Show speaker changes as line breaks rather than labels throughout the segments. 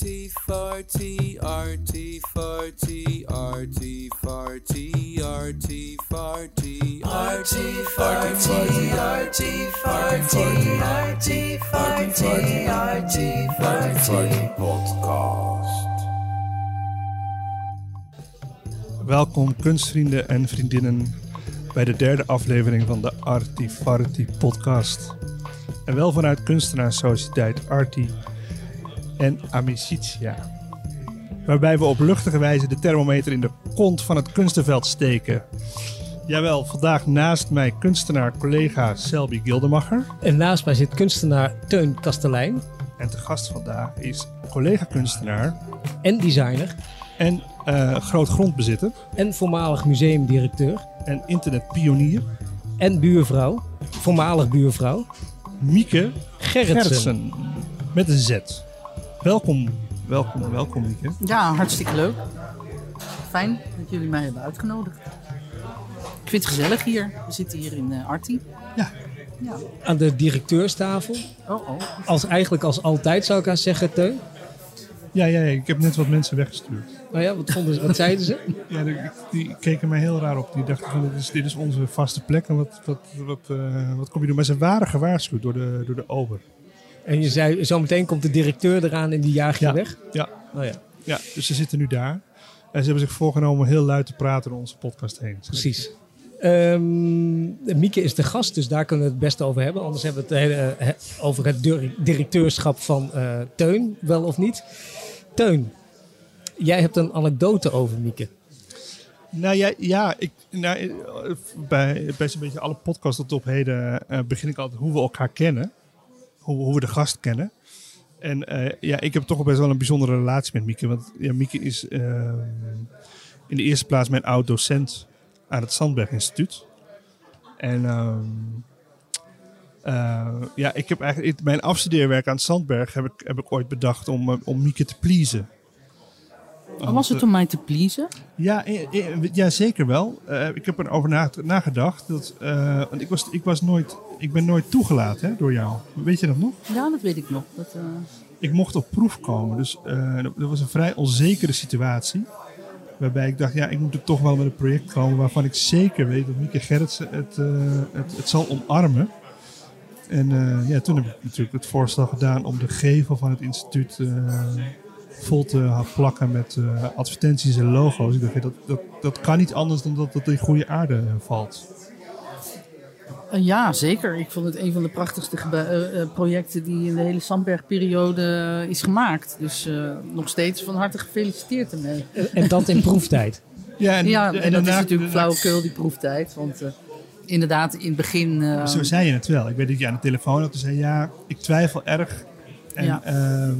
Arty farty, arty farty, arty farty, arty farty, arty farty, arty farty, arty farty, arty farty, podcast.
Welkom kunstvrienden en vriendinnen bij de derde aflevering van de Artifarty podcast. En wel vanuit kunstenaarssociëteit Arti en Amicitia. Waarbij we op luchtige wijze de thermometer in de kont van het kunstenveld steken. Jawel, vandaag naast mij kunstenaar collega Selby Gildemacher.
En naast mij zit kunstenaar Teun Kastelein
En te gast vandaag is collega kunstenaar
en designer
en eh, groot grondbezitter
en voormalig museumdirecteur
en internetpionier
en buurvrouw, voormalig buurvrouw,
Mieke
Gerritsen.
Gerritsen. Met een Z. Welkom, welkom, welkom Mieke.
Ja, hartstikke leuk. Fijn dat jullie mij hebben uitgenodigd. Ik vind het gezellig hier. We zitten hier in uh, Arti.
Ja.
Ja.
Aan de directeurstafel.
Oh, oh.
Als, eigenlijk als altijd zou ik haar zeggen, Teun.
Ja, ja, ja, ik heb net wat mensen weggestuurd.
Nou ja, wat, vonden ze, wat zeiden ze?
Ja, die, die keken mij heel raar op. Die dachten van, dit is, dit is onze vaste plek en wat, wat, wat, eh, wat kom je doen? Maar ze waren gewaarschuwd door de, door de ober.
En je zei, zometeen komt de directeur eraan en die jaagt je
Ja.
weg.
Ja,
Nou ja,
ja, dus ze zitten nu daar. En ze hebben zich voorgenomen heel luid te praten door onze podcast heen.
precies. Ehm, Mieke is de gast, dus daar kunnen we het best over hebben. Anders hebben we het hele, eh, he- over het dir- directeurschap van eh, Teun, wel of niet. Teun, jij hebt een anekdote over Mieke.
Nou ja, ja ik, nou, eh, bij, bij zo'n beetje alle podcasts tot op heden eh, begin ik altijd hoe we elkaar kennen. Hoe, hoe we de gast kennen. En eh, ja, ik heb toch best wel een bijzondere relatie met Mieke. Want ja, Mieke is eh, in de eerste plaats mijn oud-docent aan het Sandberg Instituut. En ehm, eh, ja, ik heb eigenlijk mijn afstudeerwerk aan het Sandberg heb ik, heb ik ooit bedacht om, eh, om Mieke te pleasen.
Oh, Was het om mij te pleasen?
Ja, ja zeker wel. Ik heb erover na, nagedacht. Dat, want ik, was, ik, was nooit, ik ben nooit toegelaten hè, door jou. Weet je dat nog?
Ja, dat weet ik nog. Dat, eh,
Ik mocht op proef komen. Dus eh, dat, dat was een vrij onzekere situatie. Waarbij ik dacht, ja, ik moet er toch wel met een project komen waarvan ik zeker weet dat Mieke Gerritsen het, eh, het, het zal omarmen. En ja, toen heb ik natuurlijk het voorstel gedaan om de gevel van het instituut vol te plakken met advertenties en logo's. Ik dacht, dat, dat, dat kan niet anders dan dat het in goede aarde valt.
Eh, ja, zeker. Ik vond het een van de prachtigste eh, eh, projecten die in de hele Sandberg-periode is gemaakt. Dus eh, nog steeds van harte gefeliciteerd ermee.
En dat in proeftijd.
Ja, en,
ja, en, dat is natuurlijk flauwekul, die proeftijd. Want eh, inderdaad, in het begin... eh,
Zo zei je het wel. Ik weet dat je aan de telefoon had. Toen zei ja, ik twijfel erg. En,
Ja.
eh, eh,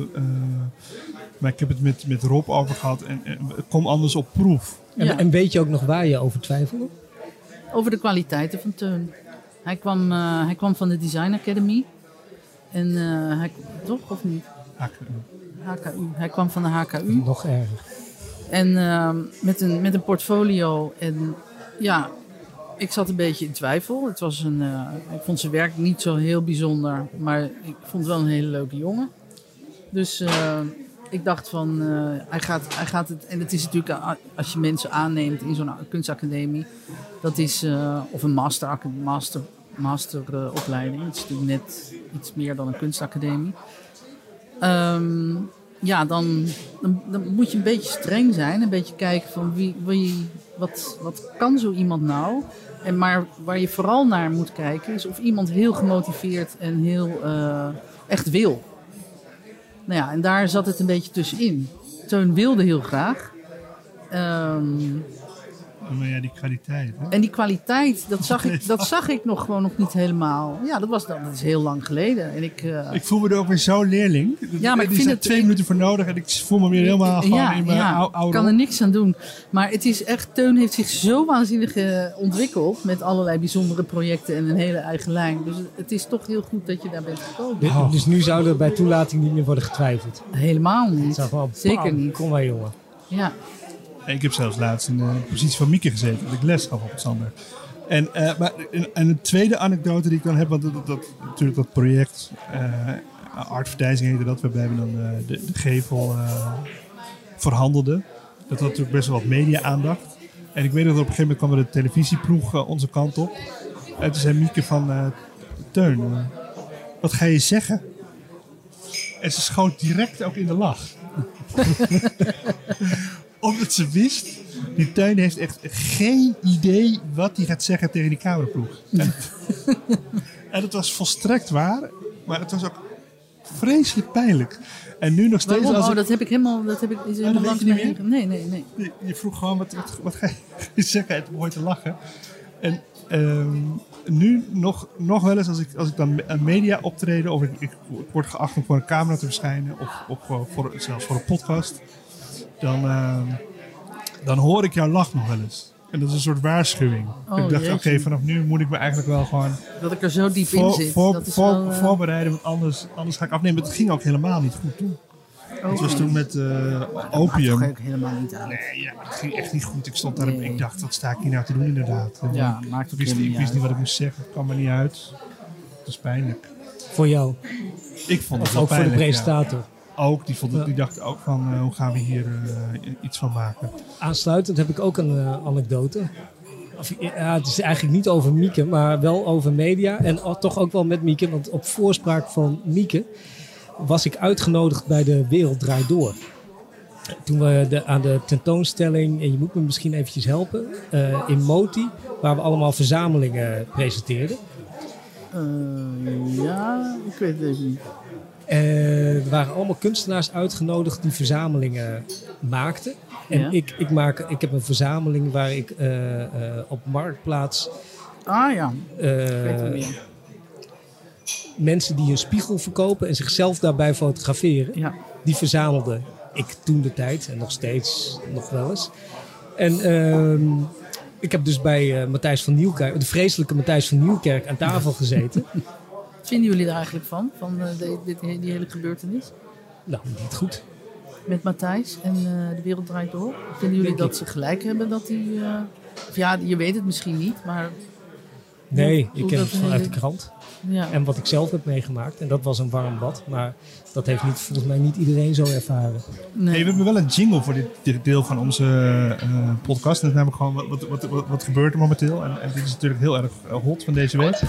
maar ik heb het met, met Rob over gehad. En, en kom anders op proef.
En,
Ja.
en weet je ook nog waar je over twijfelde?
Over de kwaliteiten van Teun. Hij kwam, eh, hij kwam van de Design Academy. En eh, hij, toch of niet? HKU. Hij kwam van de HKU.
Nog erger.
En ehm, met, een, met een portfolio. En ja, ik zat een beetje in twijfel. Het was een, eh, ik vond zijn werk niet zo heel bijzonder. Maar ik vond het wel een hele leuke jongen. Dus ik dacht van, eh, hij, gaat, hij gaat het... En het is natuurlijk, eh, als je mensen aanneemt in zo'n kunstacademie... Dat is, eh, of een master, master, masteropleiding. het is natuurlijk net iets meer dan een kunstacademie. Ehm, ja, dan, dan, dan moet je een beetje streng zijn. Een beetje kijken van wie, wie, wat, wat kan zo iemand nou? En maar waar je vooral naar moet kijken is of iemand heel gemotiveerd en heel echt wil. Nou ja, en daar zat het een beetje tussenin. Teun wilde heel graag. Ehm,
Maar ja, die kwaliteit. Hè?
en die kwaliteit, dat zag ik, dat zag ik nog gewoon nog niet helemaal. Ja, dat, was, dan- dat is heel lang geleden. En ik, eh,
Ik voel me er ook weer zo leerling.
Ja, maar ik vind het-
twee minuten voor nodig. En ik voel me weer helemaal gewoon
ja,
in mijn
ja, ik kan er niks aan doen. Maar het is echt, Teun heeft zich zo waanzinnig eh, ontwikkeld met allerlei bijzondere projecten en een hele eigen lijn. Dus het is toch heel goed dat je daar bent gekomen.
Dus,
Oh.
dus nu zou er bij toelating niet meer worden getwijfeld.
Helemaal
Het
niet.
zou gewoon,
Zeker
bam,
niet.
Kom maar jongen.
Ja.
Ik heb zelfs laatst in de positie van Mieke gezeten. Dat ik les gaf op het Sander. En, eh, maar, en, en een tweede anekdote die ik dan heb. Want dat, natuurlijk dat project... eh, advertising heette dat. Waarbij we dan eh, de, de gevel verhandelden. Dat had natuurlijk best wel wat media-aandacht. En ik weet dat op een gegeven moment kwam er de televisieploeg onze kant op. En toen zei Mieke van... Teun, wat ga je zeggen? En ze schoot direct ook in de lach. Omdat ze wist, die Teun heeft echt geen idee wat hij gaat zeggen tegen die cameraploeg. En, en het was volstrekt waar, maar het was ook vreselijk pijnlijk. En nu nog steeds
Waarom?
als
Oh,
ik-
dat heb ik helemaal, dat heb ik, is helemaal langs
niet.
Nee, nee, nee.
je, je vroeg gewoon, wat, wat, wat ga je zeggen? Het begon te lachen. En ehm, nu nog, nog wel eens, als ik, als ik dan een media optreden... of ik, ik, ik word geacht om voor een camera te verschijnen... of, of voor- zelfs voor een podcast... dan, ehm, dan hoor ik jouw lach nog wel eens. En dat is een soort waarschuwing.
Oh,
ik dacht, oké, vanaf nu moet ik me eigenlijk wel gewoon
Dat ik er zo diep in zit.
voor,
dat is
voor-
wel, eh,
voorbereiden. Want anders, anders ga ik afnemen. Het ging ook helemaal niet goed toen.
oh,
Het was toen met eh,
Dat
opium.
maakt ook helemaal niet uit.
Nee, ja, het ging echt niet goed. Ik stond daar en ik dacht, wat sta ik hier nou te doen inderdaad? En
Ja,
ik
maakt ook
wist, ik
niet
wist niet wat ik moest zeggen. Het kwam er niet uit. Het is pijnlijk.
Voor jou.
Ik vond het
Of
wel
ook voor de
ja. Ook, die, vond die dacht ook van, eh, hoe gaan we hier eh, iets van maken?
Aansluitend heb ik ook een eh, anekdote. Of, ja, het is eigenlijk niet over Mieke, maar wel over media. En toch ook wel met Mieke, want op voorspraak van Mieke was ik uitgenodigd bij de Wereld Draait Door. Toen we de, aan de tentoonstelling, en je moet me misschien eventjes helpen, eh, in Moti, waar we allemaal verzamelingen presenteerden.
Eh, ja, ik weet het even niet.
Eh, er waren allemaal kunstenaars uitgenodigd die verzamelingen maakten. En
Ja.
ik, ik, maak, ik heb een verzameling waar ik eh, eh, op Marktplaats
Ah ja,
eh, mensen die een spiegel verkopen en zichzelf daarbij fotograferen,
Ja.
die verzamelde ik toen de tijd en nog steeds nog wel eens. En ehm, ik heb dus bij Matthijs van Nieuwkerk, de vreselijke Matthijs van Nieuwkerk, aan tafel gezeten.
Wat vinden jullie er eigenlijk van, van eh, de- dit, die hele gebeurtenis?
nou, niet goed.
Met Matthijs en eh, de wereld draait door. Vinden jullie
Denk
dat ze gelijk hebben dat hij... eh, of ja, je weet het misschien niet, maar
Nee,
Hoe-
ik ken het vanuit de krant.
ja.
En wat ik zelf heb meegemaakt. En dat was een warm bad. Maar dat heeft niet, volgens mij niet iedereen zo ervaren.
Nee.
Hey, we hebben wel een jingle voor dit, dit deel van onze eh, podcast. En dat is namelijk gewoon, wat, wat, wat, wat gebeurt er momenteel? En, en dit is natuurlijk heel erg hot van deze week.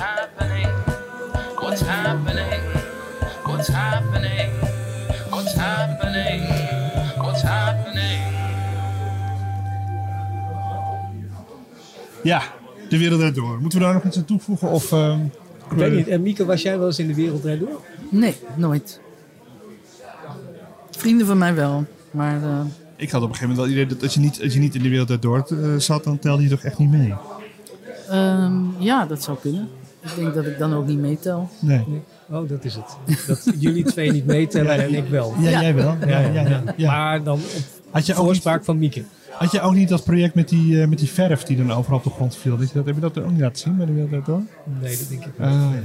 What's happening? What's happening? What's happening? What's happening?
Ja, de wereld draait door. Moeten we daar nog iets aan toevoegen? Of, ehm,
Ik weet niet. En Mieke, was jij wel eens in de wereld door?
Nee, nooit. Vrienden van mij wel, maar eh,
Ik had op een gegeven moment wel het idee dat als je niet, als je niet in de wereld door eh, zat, dan telde je toch echt niet mee.
ehm, ja, dat zou kunnen. Ik denk dat ik dan ook niet meetel.
Nee.
Nee. Oh, dat is het. Dat jullie twee niet meetellen
Ja,
en ik wel.
Ja,
Ja.
jij wel. Ja, ja, ja, ja.
Maar dan
Had, je
op
ook niet,
voorspraak van Mieke.
had je ook niet dat project met die, eh, met die verf die dan overal op de grond viel? Dat je dat, heb je dat ook niet laten zien bij de wereld door?
Nee, dat denk ik niet.
Ah, ja.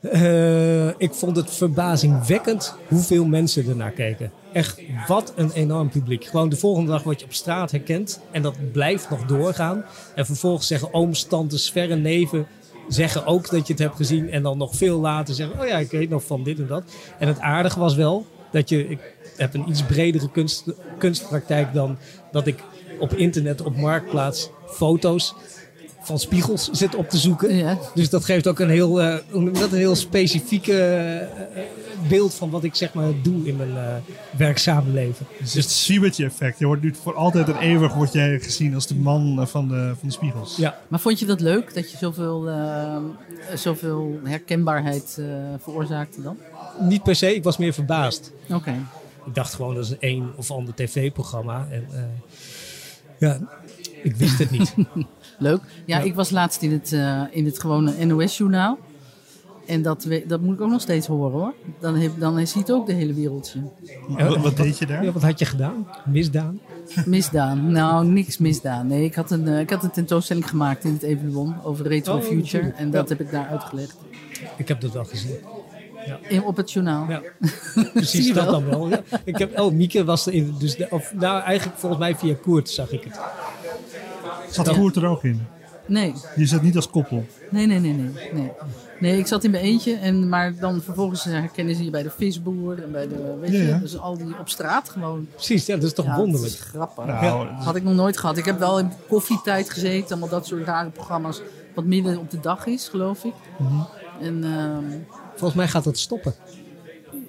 Eh, ik vond het verbazingwekkend hoeveel mensen ernaar keken. Echt, wat een enorm publiek. Gewoon de volgende dag word je op straat herkend. En dat blijft nog doorgaan. En vervolgens zeggen ooms, tantes, verre neven... zeggen ook dat je het hebt gezien. En dan nog veel later zeggen... oh ja, ik weet nog van dit en dat. En het aardige was wel dat je... Ik heb een iets bredere kunst, kunstpraktijk dan dat ik op internet, op Marktplaats... foto's van spiegels zit op te zoeken.
Ja.
Dus dat geeft ook een heel, eh, je dat, een heel specifiek eh, eh, beeld van wat ik zeg maar doe in mijn eh, werkzame leven.
Dus het zwiebertje effect. Je wordt nu voor altijd en eeuwig wordt jij gezien als de man van de, van de spiegels.
Ja,
Maar vond je dat leuk, dat je zoveel, zoveel herkenbaarheid eh, veroorzaakte dan?
niet per se, ik was meer verbaasd.
Oké.
Ik dacht gewoon dat is een een of ander tv-programma. En eh, ja, ik wist het niet.
Leuk. Ja,
Ja.
ik was laatst in het, eh, in het gewone NOS-journaal. En dat, we- dat moet ik ook nog steeds horen hoor. Dan, heb, dan het ook de hele wereldje.
Wat, wat deed je daar?
Ja, wat had je gedaan? Misdaan?
Misdaan. Nou, niks misdaan. Nee, ik had een, eh, ik had een tentoonstelling gemaakt in het Evelon over Retro
Oh,
Future.
natuurlijk.
En dat
Ja.
heb ik daar uitgelegd.
Ik heb dat wel gezien.
In, op het journaal.
Ja,
Zie
precies
je
dat
wel?
dan wel. Ja. Ik heb, oh, Mieke was er in. Dus de, of, nou, eigenlijk volgens mij via Koert zag ik het.
Zat
Ja.
Koert er ook in?
Nee,
Je zat niet als koppel.
nee, nee, nee, nee. Nee, nee ik zat in mijn eentje. En, maar dan vervolgens herkennen ze je bij de visboer en bij de, weet
Ja,
je,
ja.
dus al die op straat gewoon.
Precies, ja, dat is toch
Ja,
wonderlijk.
Dat is grappig.
Nou,
Dat had ik nog nooit gehad. Ik heb wel in koffietijd gezeten, allemaal dat soort rare programma's. Wat midden op de dag is, geloof ik.
Mhm.
En ehm,
Volgens mij gaat dat stoppen.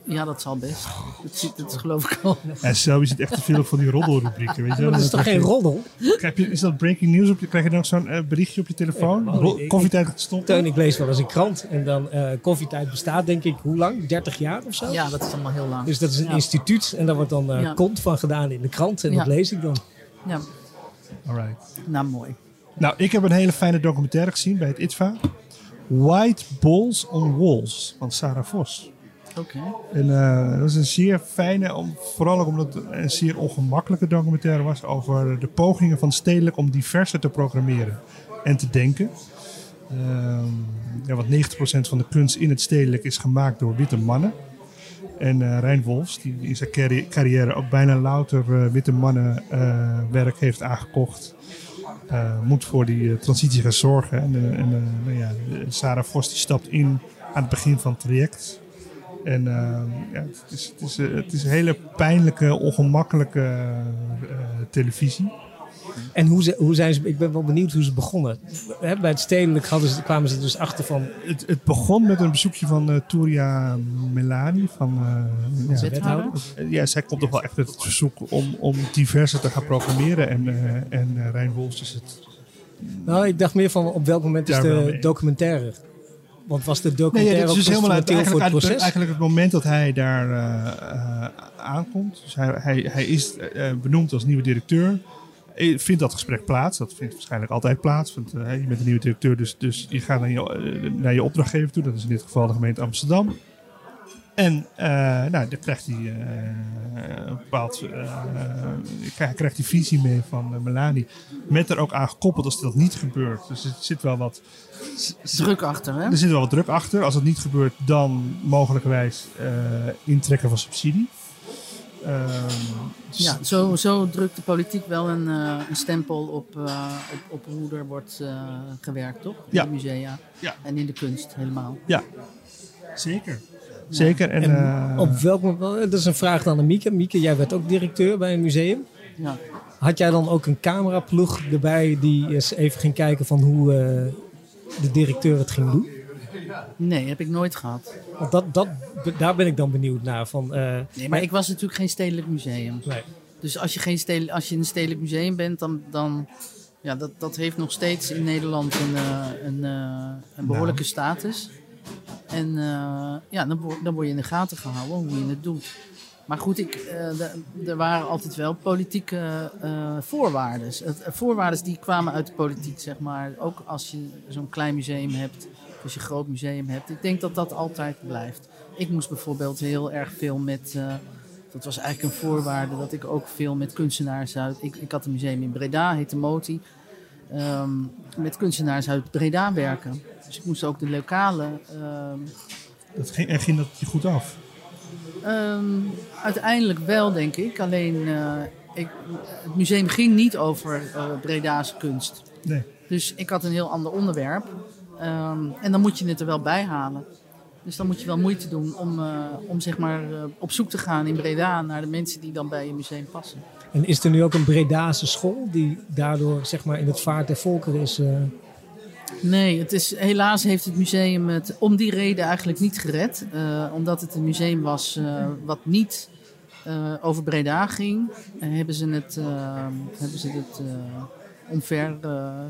Ja, dat zal best. Dat, zit- dat geloof ik al.
En zo is het echt te veel van die roddelrubrieken. Weet je wel?
Maar dat is toch geen roddel?
Krijg je, is dat breaking news? Op je, krijg je dan zo'n eh, berichtje op je telefoon? Koffietijd gaat stoppen?
Teun, ik lees wel eens een krant en dan eh, koffietijd bestaat denk ik hoe lang? 30 jaar of zo?
Ja, dat is allemaal heel lang.
Dus dat is een
Ja.
instituut en daar wordt dan eh
Ja.
kont van gedaan in de krant en
Ja.
dat lees ik dan.
Ja,
Alright.
nou mooi.
Nou, ik heb een hele fijne documentaire gezien bij het ITVA. White Balls on Walls van Sarah Vos. En eh, dat was een zeer fijne, vooral ook omdat het een zeer ongemakkelijke documentaire was over de pogingen van stedelijk om diverser te programmeren en te denken. Ehm ja, want 90% van de kunst in het stedelijk is gemaakt door witte mannen. En eh Rijn Wolfs, die in zijn carri- carrière ook bijna louter eh, witte mannen werk heeft aangekocht, moet voor die transitie gaan zorgen. En, en nou ja, Sarah Vos die stapt in aan het begin van het traject. En eh, ja, het, is, het, is, eh, het is een hele pijnlijke, ongemakkelijke eh, televisie.
En hoe, ze, hoe zijn ze, ik ben wel benieuwd hoe ze begonnen. Hè, bij het stedelijk hadden ze, kwamen ze dus achter van
Het, het begon met een bezoekje van eh Touria Melani. Van, eh, ja,
wethouder.
Ja, zij komt toch wel echt met het verzoek om, om diverser te gaan programmeren. En, en Rijn Wolfs is het.
Nou, ik dacht meer van op welk moment is de documentaire? Want was de
Nee,
documentaire
ja, dit is dus helemaal uit, eigenlijk,
het
uit-
proces?
eigenlijk het moment dat hij daar eh, eh, aankomt. Dus hij, hij, hij is eh, benoemd als nieuwe directeur. Vindt dat gesprek plaats? Dat vindt waarschijnlijk altijd plaats. Want je bent een nieuwe directeur, dus, dus je gaat naar je, naar je opdrachtgever toe. Dat is in dit geval de gemeente Amsterdam. En eh, nou, dan krijgt hij eh, een bepaald. hij krijgt die visie mee van Melanie. Met er ook aan gekoppeld als dat niet gebeurt. Dus er zit wel wat.
Druk achter, hè?
Er zit wel wat druk achter. Als dat niet gebeurt, dan mogelijkerwijs intrekken van subsidie. Ehm,
Ja, zo, zo drukt de politiek wel een, een stempel op, op, op hoe er wordt gewerkt, toch? In
Ja.
de musea.
Ja.
En in de kunst helemaal.
ja, zeker. Zeker. En,
En
eh,
op welk moment, dat is een vraag dan aan Mieke. Mieke, jij werd ook directeur bij een museum.
Ja.
Had jij dan ook een cameraploeg erbij die eens even ging kijken van hoe eh, de directeur het ging doen?
Nee, heb ik nooit gehad.
Want dat, dat, daar ben ik dan benieuwd naar. Van, eh,
Nee, maar ik was natuurlijk geen stedelijk museum.
nee.
Dus als je, geen stedelijk, als je in een stedelijk museum bent, dan, dan ja, dat, dat heeft nog steeds in Nederland een, een, een behoorlijke status. En eh, ja, dan, dan word je in de gaten gehouden hoe je het doet. Maar goed, ik, eh, er waren altijd wel politieke voorwaarden. Eh, Voorwaarden die kwamen uit de politiek, zeg maar. Ook als je zo'n klein museum hebt, als je een groot museum hebt. Ik denk dat dat altijd blijft. Ik moest bijvoorbeeld heel erg veel met... dat was eigenlijk een voorwaarde dat ik ook veel met kunstenaars uit... Ik, ik had een museum in Breda, heette Moti. Ehm, met kunstenaars uit Breda werken. Dus ik moest ook de lokale... ehm,
dat ging, en ging dat je goed af?
Ehm, uiteindelijk wel, denk ik. Alleen, eh, ik, het museum ging niet over eh Breda's kunst.
Nee.
Dus ik had een heel ander onderwerp. En dan moet je het er wel bij halen. Dus dan moet je wel moeite doen om, eh, om zeg maar, op zoek te gaan in Breda naar de mensen die dan bij je museum passen.
En is er nu ook een Bredaanse school die daardoor zeg maar, in het vaart der volkeren is? eh,
Nee, het is, helaas heeft het museum het om die reden eigenlijk niet gered. Eh, omdat het een museum was eh, wat niet over Breda ging, hebben ze het, hebben ze het omver eh,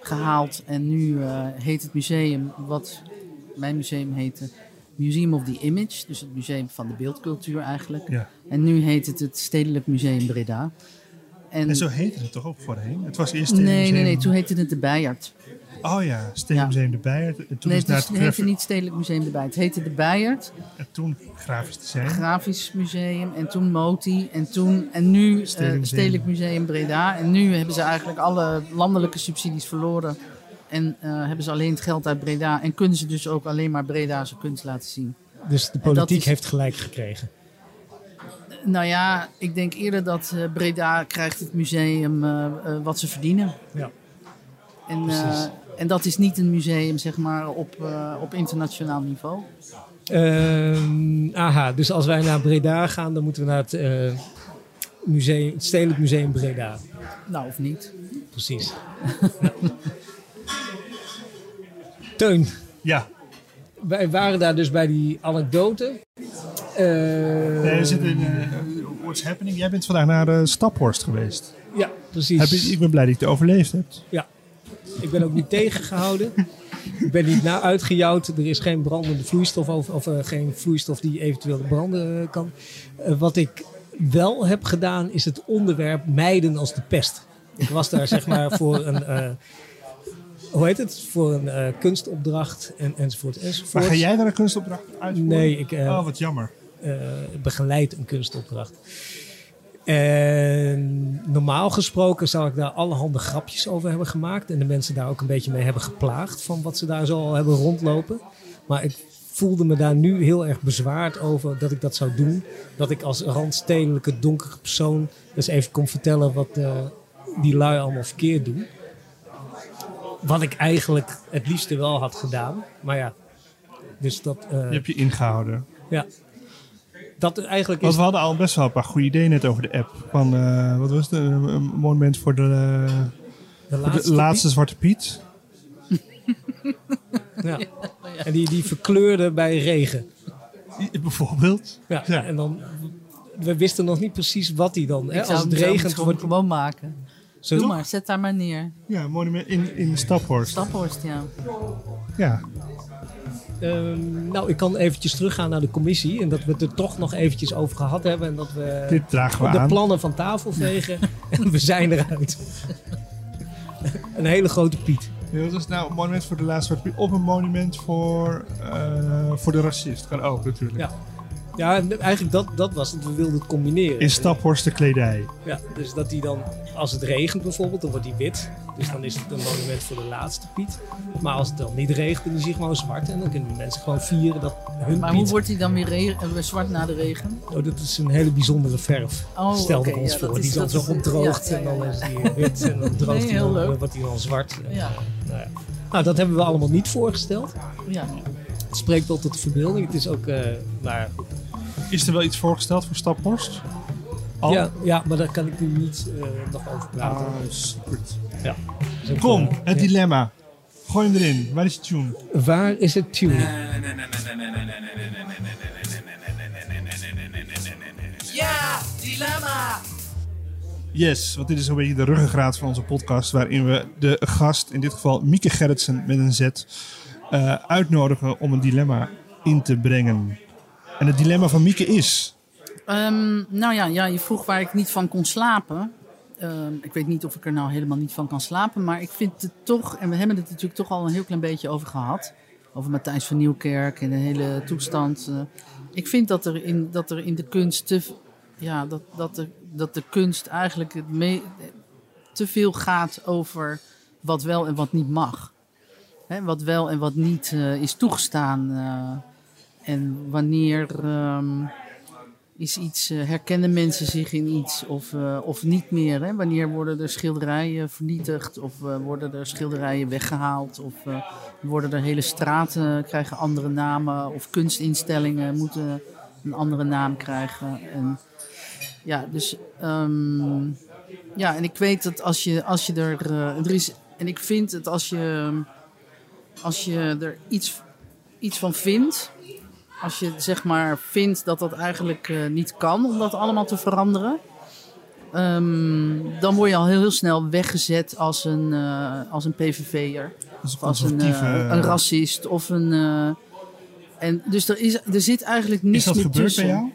gehaald. En nu heet het museum, wat mijn museum heette, Museum of the Image. Dus het museum van de beeldcultuur eigenlijk.
Ja.
En nu heet het het Stedelijk Museum Breda.
En zo heette het toch ook voorheen? Het was eerst
nee, nee, nee,
Museum-
toen heette het de Bijert.
Oh ja, Stedelijk Museum de Bijert. En toen
nee,
is
het,
het het
heette niet Stedelijk Museum erbij. Het heette de Bijert,
En toen Grafisch Design.
Grafisch Museum en toen Moti en toen en nu eh,
Stedelijk
Stedelijk,
Museum.
Museum Breda. En nu hebben ze eigenlijk alle landelijke subsidies verloren en eh, hebben ze alleen het geld uit Breda en kunnen ze dus ook alleen maar Breda's kunst laten zien.
dus de politiek
is-
heeft gelijk gekregen.
Nou ja, ik denk eerder dat eh, Breda krijgt het museum eh, wat ze verdienen.
Ja.
En, en dat is niet een museum, zeg maar, op, op internationaal niveau.
Ehm, aha, dus als wij naar Breda gaan, dan moeten we naar het, museum, het Stedelijk Museum Breda.
Nou, of niet.
Precies. Teun,
Ja,
wij waren daar dus bij die anekdote. Eh,
we zitten in eh, What's Happening. Jij bent vandaag naar eh, Staphorst geweest.
Ja, precies.
Heb je, ik ben blij dat je het overleefd hebt.
Ja. Ik ben ook niet tegengehouden. Ik ben niet na uitgejouwd. Er is geen brandende vloeistof of, of geen vloeistof die eventueel branden kan. Wat ik wel heb gedaan is het onderwerp mijden als de pest. Ik was daar zeg maar voor een, hoe heet het? Voor een eh, kunstopdracht en, enzovoort enzovoort.
Maar ga jij daar een kunstopdracht uitvoeren?
Nee, ik eh,
Oh, wat jammer.
eh, begeleid een kunstopdracht. En normaal gesproken zou ik daar allerhande grapjes over hebben gemaakt. En de mensen daar ook een beetje mee hebben geplaagd van wat ze daar zo al hebben rondlopen. Maar ik voelde me daar nu heel erg bezwaard over dat ik dat zou doen. Dat ik als randstedelijke donkere persoon dus even kon vertellen wat die lui allemaal verkeerd doen. Wat ik eigenlijk het liefste wel had gedaan. Maar ja, dus dat... eh,
Je hebt je ingehouden.
ja. Dat eigenlijk
Want
is...
we hadden al best wel een paar goede ideeën net over de app. Van, eh, wat was het? Een, een monument voor de,
De
voor
laatste.
de laatste Zwarte Piet.
Ja. En die, die verkleurde bij regen.
Bijvoorbeeld.
Ja.
Ja.
En dan, we wisten nog niet precies wat die dan. Hè?
Ik
Als het regent
gewoon,
wordt.
gewoon maken.
Zo,
Doe maar, zet daar maar neer.
Ja, monument in, in Staphorst.
Staphorst, ja.
Ja.
Ehm, nou, ik kan eventjes teruggaan naar de commissie. En dat we het er toch nog eventjes over gehad hebben. En dat we
Dit dragen we
de
aan.
plannen van tafel vegen. en we zijn eruit. een hele grote Piet.
Ja, Wat was het nou? Een monument voor de laatste Piet. Of een monument voor, eh, voor de racist. Kan ook natuurlijk.
Ja. Ja, en eigenlijk dat, dat was het. We wilden het combineren.
In Staphorst de kledij.
Ja, dus dat die dan, als het regent bijvoorbeeld, dan wordt die wit. Dus dan is het een monument voor de laatste Piet. Maar als het dan niet regent, dan is hij gewoon zwart. En dan kunnen de mensen gewoon vieren dat hun
Maar
Piet...
hoe wordt hij dan weer eh, weer zwart na de regen?
Oh, dat is een hele bijzondere verf.
Oh,
we ons
ja,
voor.
is-
die dan zo opdroogt
ja, ja,
en dan is die eh, wit. En dan droogt
Nee,
hij dan,
leuk.
wordt hij dan zwart.
Ja,
Nou, ja. nou, dat hebben we allemaal niet voorgesteld.
ja.
Het spreekt wel tot de verbeelding. Het is ook, eh nou,
Is er wel iets voorgesteld voor Staphorst? Al?
ja, ja, maar daar kan ik nu niet eh, nog over praten.
Ah, super.
Ja. Dus
Kom,
eh,
het
ja.
dilemma. Gooi hem erin. Waar is de tune?
Waar is het tuning?
Ja, dilemma.
Yes, want dit is een beetje de ruggengraat van onze podcast. Waarin we de gast, in dit geval Mieke Gerritsen met een Z, eh, uitnodigen om een dilemma in te brengen. En het dilemma van Mieke is.
Ehm, nou ja, ja, je vroeg waar ik niet van kon slapen. Ehm, ik weet niet of ik er nou helemaal niet van kan slapen. Maar ik vind het toch, en we hebben het natuurlijk toch al een heel klein beetje over gehad. Over Matthijs van Nieuwkerk en de hele toestand. eh. ik vind dat er in, dat er in de kunst te, ja, dat, dat, de, dat de kunst eigenlijk het me- te veel gaat over wat wel en wat niet mag. Wat wel en wat niet eh, is toegestaan. eh, en wanneer ehm, is iets, eh, herkennen mensen zich in iets of, eh, of niet meer? Hè? Wanneer worden er schilderijen vernietigd of eh, worden er schilderijen weggehaald? Of worden er hele straten, krijgen andere namen of kunstinstellingen moeten een andere naam krijgen? En, ja, dus ehm, ja, en ik weet dat als je, als je er, en ik vind het als je, als je er iets, iets van vindt, als je zeg maar vindt dat dat eigenlijk eh, niet kan om dat allemaal te veranderen, ehm, dan word je al heel, heel snel weggezet als een, eh, als een PVV'er. Of als een, eh, een racist of een. en dus er, is, er zit eigenlijk niets
Is dat
meer
gebeurd
tussen.
bij jou?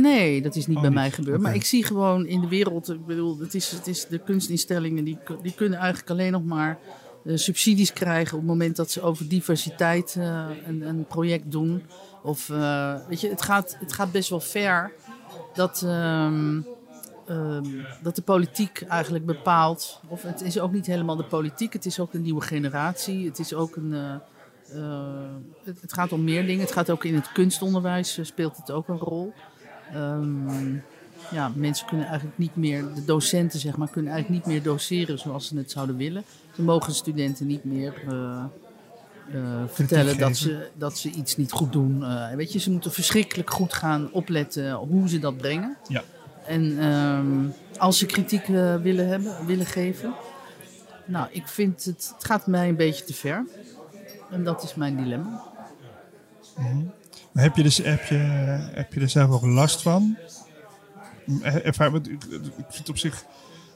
Nee, dat is niet
Oh,
bij
niet.
mij gebeurd. Maar ik zie gewoon in de wereld, ik bedoel, het is, het is de kunstinstellingen die, die kunnen eigenlijk alleen nog maar subsidies krijgen op het moment dat ze over diversiteit eh, een, een project doen. Of eh, weet je, het gaat, het gaat best wel ver dat, ehm, ehm, dat de politiek eigenlijk bepaalt. Of het is ook niet helemaal de politiek, het is ook een nieuwe generatie. Het is ook een. eh, eh, het, het gaat om meer dingen. Het gaat ook in het kunstonderwijs, eh, speelt het ook een rol. Ehm, ja, mensen kunnen eigenlijk niet meer, de docenten zeg maar, kunnen eigenlijk niet meer doseren zoals ze het zouden willen. Ze mogen studenten niet meer eh, eh, vertellen dat ze, dat ze iets niet goed doen. Eh, weet je, ze moeten verschrikkelijk goed gaan opletten hoe ze dat brengen.
Ja.
En ehm, als ze kritiek willen, hebben, willen geven. Nou, ik vind het, het gaat mij een beetje te ver. En dat is mijn dilemma.
Maar heb je, dus, heb, je, heb je er zelf ook last van? Ik vind het op zich...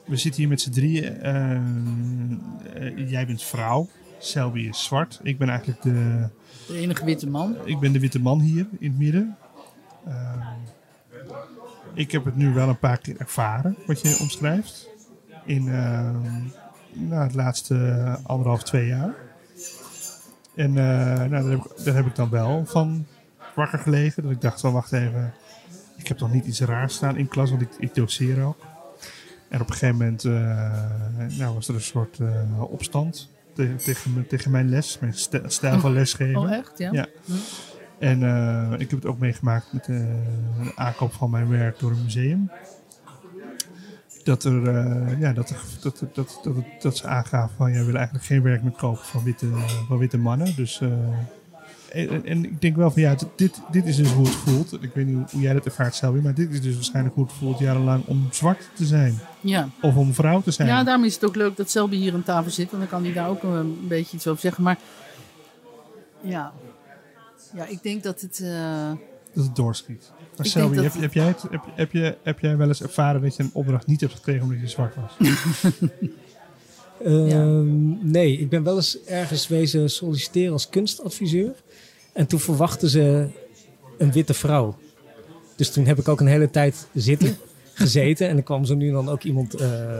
We zitten hier met z'n drieën. eh, eh, jij bent vrouw. Selby is zwart. Ik ben eigenlijk de,
De enige witte man.
ik ben de witte man hier in het midden. Ehm, ik heb het nu wel een paar keer ervaren, wat je omschrijft. In nou, het laatste anderhalf, twee jaar. En eh, nou, daar, heb ik, daar heb ik dan wel van wakker gelegen. Dat ik dacht van, wacht even. Ik heb toch niet iets raars staan in klas, want ik, ik doseer ook. En op een gegeven moment eh, nou, was er een soort eh, opstand te- tegen, tegen mijn les. Mijn st- stijl van lesgeven.
Oh, echt? Ja.
Ja. En eh, ik heb het ook meegemaakt met de aankoop van mijn werk door een museum. Dat, er, ja, dat, er, dat, dat, dat, dat, ze aangaven van, ja, we willen eigenlijk geen werk meer kopen van witte, van witte mannen. Dus, en, en ik denk wel van, ja, dit, dit is dus hoe het voelt. Ik weet niet hoe, jij dat ervaart, Selby, maar dit is dus waarschijnlijk hoe het voelt jarenlang om zwart te zijn.
Ja.
Of om vrouw te zijn.
Ja, daarom is het ook leuk dat Selby hier aan tafel zit. Want dan kan hij daar ook een beetje iets over zeggen. Maar ja, ja ik denk dat het... eh,
dat het doorschiet. Maar
Ik
Selby, heb, heb, jij het, heb, heb, je, heb jij wel eens ervaren dat je een opdracht niet hebt gekregen omdat je zwart was?
Ehm, Nee, ik ben wel eens ergens wezen solliciteren als kunstadviseur. En toen verwachten ze een witte vrouw. Dus toen heb ik ook een hele tijd zitten, gezeten. En er kwam zo nu en dan ook iemand eh,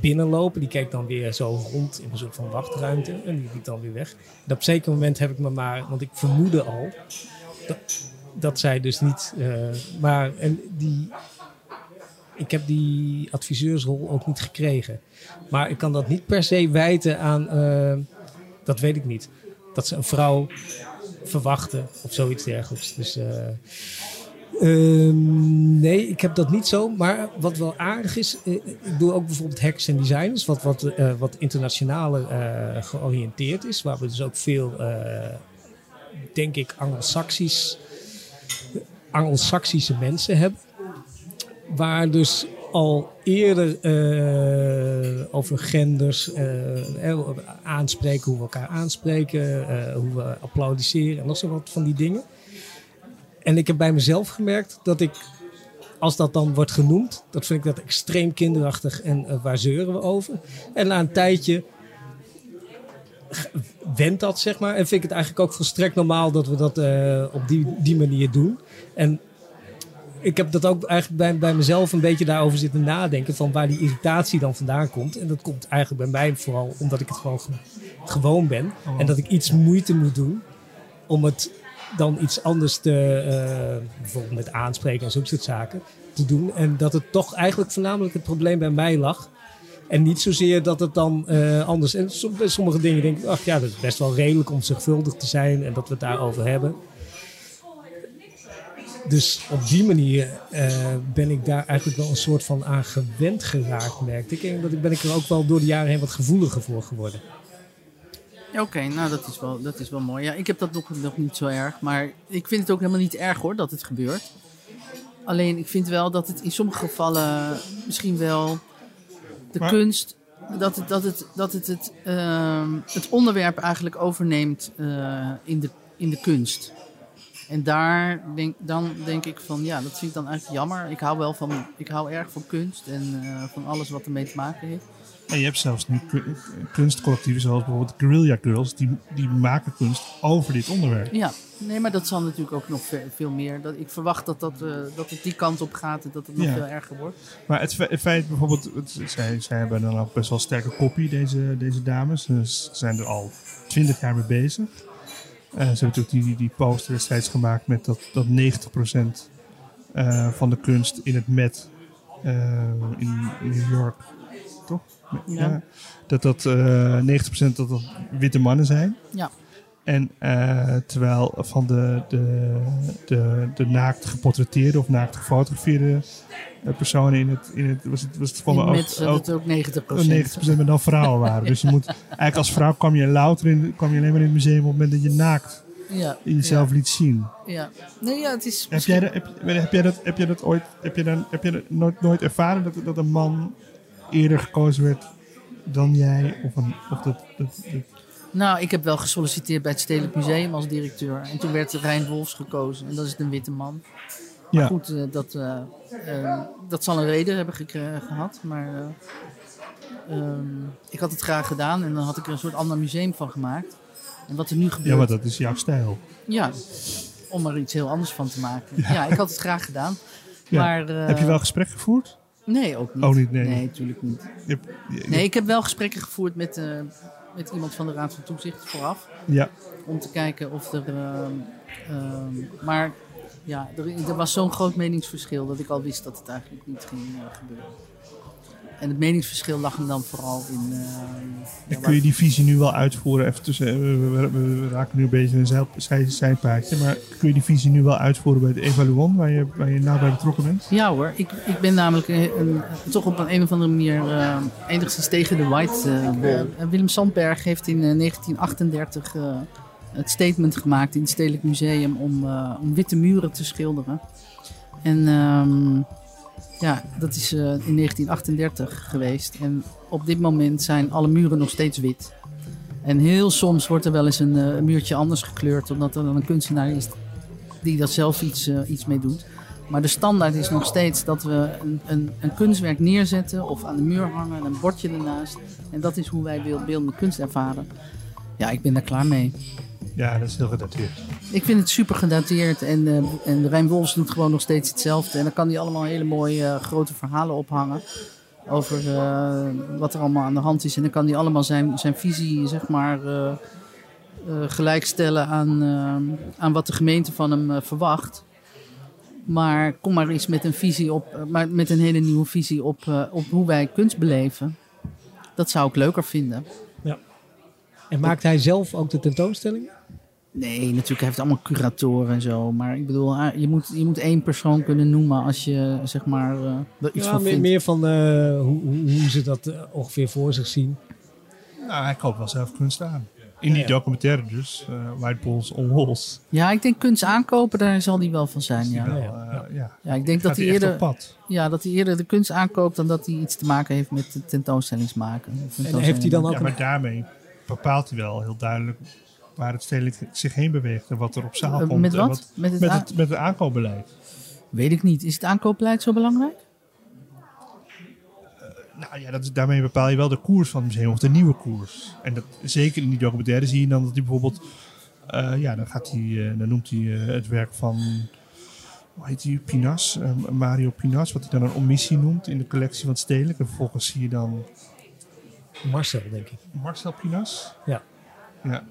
binnenlopen. Die keek dan weer zo rond in een soort van wachtruimte. En die liep dan weer weg. En op een zeker moment heb ik me maar... Want ik vermoedde al dat, dat zij dus niet... eh, maar en die... Ik heb die adviseursrol ook niet gekregen. Maar ik kan dat niet per se wijten aan, eh, dat weet ik niet, dat ze een vrouw verwachten of zoiets dergelijks. Dus eh, ehm, nee, ik heb dat niet zo. Maar wat wel aardig is, eh, ik doe ook bijvoorbeeld hackers en designers, wat, wat, wat internationaler georiënteerd is, waar we dus ook veel, denk ik, Anglo-Saxisch, Anglo-Saxische mensen hebben waar dus al eerder eh, over genders eh, eh, aanspreken, hoe we elkaar aanspreken, hoe we applaudisseren en nog zo wat van die dingen. En ik heb bij mezelf gemerkt dat ik, als dat dan wordt genoemd, dat vind ik dat extreem kinderachtig en waar zeuren we over. En na een tijdje wendt dat, zeg maar. En vind ik het eigenlijk ook volstrekt normaal dat we dat op die, die manier doen. En ik heb dat ook eigenlijk bij, bij mezelf een beetje daarover zitten nadenken. Van waar die irritatie dan vandaan komt. En dat komt eigenlijk bij mij vooral omdat ik het gewoon ge- gewoon ben. En dat ik iets moeite moet doen om het dan iets anders te, eh, bijvoorbeeld met aanspreken en zo'n soort zaken, te doen. En dat het toch eigenlijk voornamelijk het probleem bij mij lag. En niet zozeer dat het dan eh, anders. En sommige dingen denk ik, ach ja, dat is best wel redelijk om zorgvuldig te zijn en dat we het daarover hebben. Dus op die manier eh, ben ik daar eigenlijk wel een soort van aan gewend geraakt, merkte ik. En dat ben ik er ook wel door de jaren heen wat gevoeliger voor geworden.
Oké, nou dat is, wel, dat is wel mooi. Ja, ik heb dat nog, nog niet zo erg. Maar ik vind het ook helemaal niet erg hoor dat het gebeurt. Alleen ik vind wel dat het in sommige gevallen misschien wel de
Maar-
kunst. Dat het, dat het, dat het, het, ehm, het onderwerp eigenlijk overneemt eh, in, de, in de kunst. En daar denk, dan denk ik van ja, dat vind ik dan eigenlijk jammer. Ik hou wel van, ik hou erg van kunst en eh, van alles wat ermee te maken heeft.
En je hebt zelfs nu ku- kunstcollectieven zoals bijvoorbeeld Guerrilla Girls, die, die maken kunst over dit onderwerp.
Ja, nee, maar dat zal natuurlijk ook nog ve- veel meer. Dat, ik verwacht dat, dat, eh, dat het die kant op gaat en dat het nog
Ja.
veel erger wordt.
Maar het, het feit bijvoorbeeld, het- zij, zij hebben dan ook best wel sterke kopie, deze, deze dames. Ze zijn er al twintig jaar mee bezig. Eh, ze hebben natuurlijk die, die, poster destijds gemaakt met dat, dat 90% eh, van de kunst in het Met eh, in, in New York, toch?
Ja.
Dat dat eh 90% dat dat witte mannen zijn.
Ja.
En eh, terwijl van de, de, de, de naakt geportretteerde of naakt gefotografeerde eh, personen in het, in het was het, was het
In
ook, ook
ook 90
90% maar dan vrouwen waren. Dus je moet eigenlijk als vrouw kwam je louter in, kwam je alleen maar in het museum op het moment dat je naakt
Ja,
jezelf liet zien.
ja. Nee, ja, het is
Heb jij, dat, heb, heb jij dat, heb jij dat ooit, heb je dan, heb je dat nooit, nooit ervaren dat, dat een man eerder gekozen werd dan jij? Of, een, of dat, dat, dat-
Nou, ik heb wel gesolliciteerd bij het Stedelijk Museum als directeur. En toen werd Rijn Wolfs gekozen. En dat is een witte man.
ja.
Goed, eh, dat, eh, eh, dat zal een reden hebben gehad. Maar eh, ehm, ik had het graag gedaan. En dan had ik er een soort ander museum van gemaakt. En wat er nu gebeurt...
ja, maar dat is jouw stijl.
Ja, om er iets heel anders van te maken. Ja, ik had het graag gedaan.
Ja.
Maar,
Heb je wel gesprek gevoerd?
Nee, ook niet.
Oh, niet, nee.
Nee, natuurlijk niet. Nee, ik heb wel gesprekken gevoerd met, met iemand van de Raad van Toezicht vooraf.
Ja,
Om te kijken of er. ehm, ehm, maar ja, er, er was zo'n groot meningsverschil dat ik al wist dat het eigenlijk niet ging eh, gebeuren. En het meningsverschil lag hem dan vooral in. ja,
En kun je die visie nu wel uitvoeren? Even tussen, eh, we, we- we- we raken nu een beetje een zeil- zij- zijpaadje. Maar kun je die visie nu wel uitvoeren bij de Evaluon, waar je, waar je nou bij betrokken bent?
Ja hoor, ik, ik ben namelijk een, een- toch op een, een of andere manier eh, enigszins tegen de white eh, wall. En Willem Sandberg heeft in eh, 1938 eh, het statement gemaakt in het Stedelijk Museum om, eh, om witte muren te schilderen. En ehm, ja, dat is eh, in 1938 geweest. En op dit moment zijn alle muren nog steeds wit. En heel soms wordt er wel eens een, eh, muurtje anders gekleurd, omdat er dan een kunstenaar is die daar zelf iets, eh, iets mee doet. Maar de standaard is nog steeds dat we een, een, een kunstwerk neerzetten of aan de muur hangen en een bordje ernaast. En dat is hoe wij beeld- beeldende kunst ervaren. Ja, ik ben daar klaar mee.
Ja, dat is heel gedateerd.
Ik vind het super gedateerd en, eh en Rijn Wolfs doet gewoon nog steeds hetzelfde. En dan kan hij allemaal hele mooie eh, grote verhalen ophangen over eh, wat er allemaal aan de hand is. En dan kan hij allemaal zijn, zijn visie, zeg maar, gelijkstellen aan, aan wat de gemeente van hem verwacht. Maar kom maar eens met een visie op, maar met een hele nieuwe visie op, op hoe wij kunst beleven. Dat zou ik leuker vinden.
En maakt hij zelf ook de tentoonstelling?
Nee, natuurlijk, hij heeft allemaal curatoren en zo. Maar ik bedoel, ah, je moet, je moet één persoon kunnen noemen als je zeg maar eh, er iets
Ja,
van
meer,
vindt.
meer van eh, hoe, hoe, hoe ze dat eh, ongeveer voor zich zien.
Nou, hij koopt wel zelf kunst aan. In die
Ja.
documentaire dus, eh, White Balls on Walls.
Ja, ik denk kunst aankopen, daar zal die wel van zijn. Ja,
Wel,
ja, ja.
ja.
ja ik denk dat
Gaat
hij,
hij
eerder,
pad.
ja, dat hij eerder de kunst aankoopt dan dat hij iets te maken heeft met de tentoonstellingsmaken. Of
En heeft hij dan ook
Ja, maar daarmee bepaalt hij wel heel duidelijk waar het stedelijk zich heen beweegt en wat er op zaal
Eh,
komt.
met
en
wat? Met het,
Met het, met het aankoopbeleid.
Weet ik niet. Is het aankoopbeleid zo belangrijk?
Nou ja, dat daarmee bepaal je wel de koers van het museum, of de nieuwe koers. En dat, zeker in die documentaire zie je dan dat hij bijvoorbeeld... eh, ja, dan, gaat hij, eh, dan noemt hij eh, het werk van... Hoe heet hij? Pinas, eh, Mario Pinas, wat hij dan een omissie noemt in de collectie van het Stedelijk. En vervolgens zie je dan
Marcel, denk ik.
Marcel Pinas.
Ja.
Ja.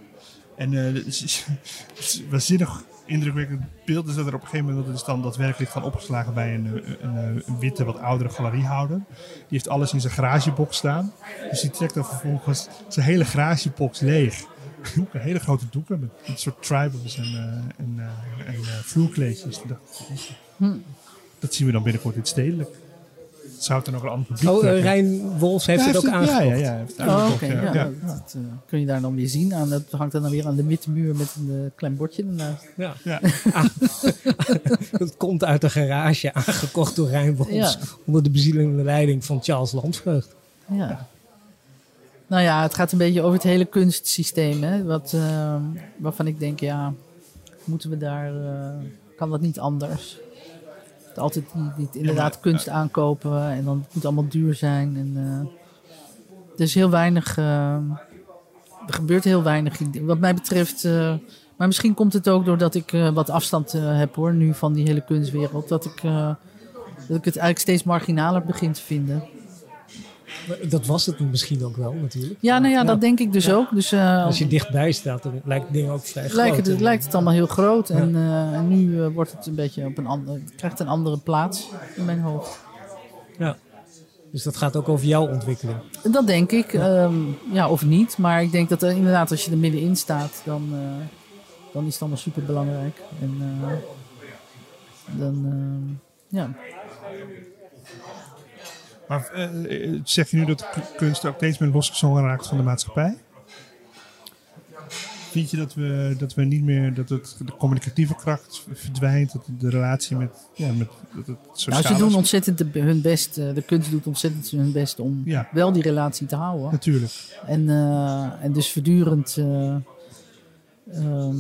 En eh, het is- het is een waanzinnig indrukwekkend beeld is dat er op een gegeven moment dat is dan dat werk ligt dan opgeslagen bij een, eh, een, een, een witte, wat oudere galeriehouder. Die heeft alles in zijn garagebox staan. Dus die trekt dan vervolgens zijn hele garagebox leeg. Doeken, hele grote doeken met een soort tribals en, eh, en, eh, en eh, vloerkleedjes.
Hm.
Dat zien we dan binnenkort in het stedelijk. Zou het dan ook een ander publiek
Oh, eh,
trekken?
Rijn Wolfs heeft
Ja,
het ook aangekocht.
Ja, ja, ja. hij heeft het
Oh,
aangekocht,
oké.
ja,
ja,
ja.
Dat, dat, eh, kun je daar dan weer zien. Aan, dat hangt dan weer aan de witte muur met een eh, klein bordje ernaast.
Ja.
Ja.
Het komt uit de garage, aangekocht door Rijn Wolfs.
Ja.
Onder de bezielende leiding van Charles Landvreugd.
Ja. Nou ja, het gaat een beetje over het hele kunstsysteem. Hè? Wat, waarvan ik denk, ja, moeten we daar, eh, kan dat niet anders? Altijd niet, niet inderdaad
maar,
kunst aankopen en dan het moet allemaal duur zijn. En, eh, er is heel weinig, eh, er gebeurt heel weinig. Wat mij betreft, eh, maar misschien komt het ook doordat ik wat afstand heb hoor, nu van die hele kunstwereld. Dat ik, dat ik het eigenlijk steeds marginaler begin te vinden.
Dat was het misschien ook wel, natuurlijk.
Ja, nou ja,
Ja.
dat denk ik dus
Ja.
ook. Dus, eh,
Als je dichtbij staat, dan lijkt het ding ook vrij
lijkt,
groot.
het, lijkt het allemaal heel groot. En, eh, nu eh, wordt het een beetje op een andere, het krijgt een andere plaats in mijn hoofd.
Ja. Dus dat gaat ook over jouw ontwikkeling.
Dat denk ik. ehm, ja, of niet. Maar ik denk dat er inderdaad, als je er middenin staat, dan, dan is het allemaal super belangrijk. En dan, ehm, ja.
Maar eh, eh, zeg je nu dat kunst ook steeds meer losgezongen raakt van de maatschappij? Vind je dat we, dat we niet meer, dat het, de communicatieve kracht verdwijnt, dat de relatie met, ja, met dat het sociale...
Nou, ze doen ontzettend de, hun best. eh, de kunst doet ontzettend hun best om
Ja.
wel die relatie te houden.
Natuurlijk.
En, en dus voortdurend eh, ehm,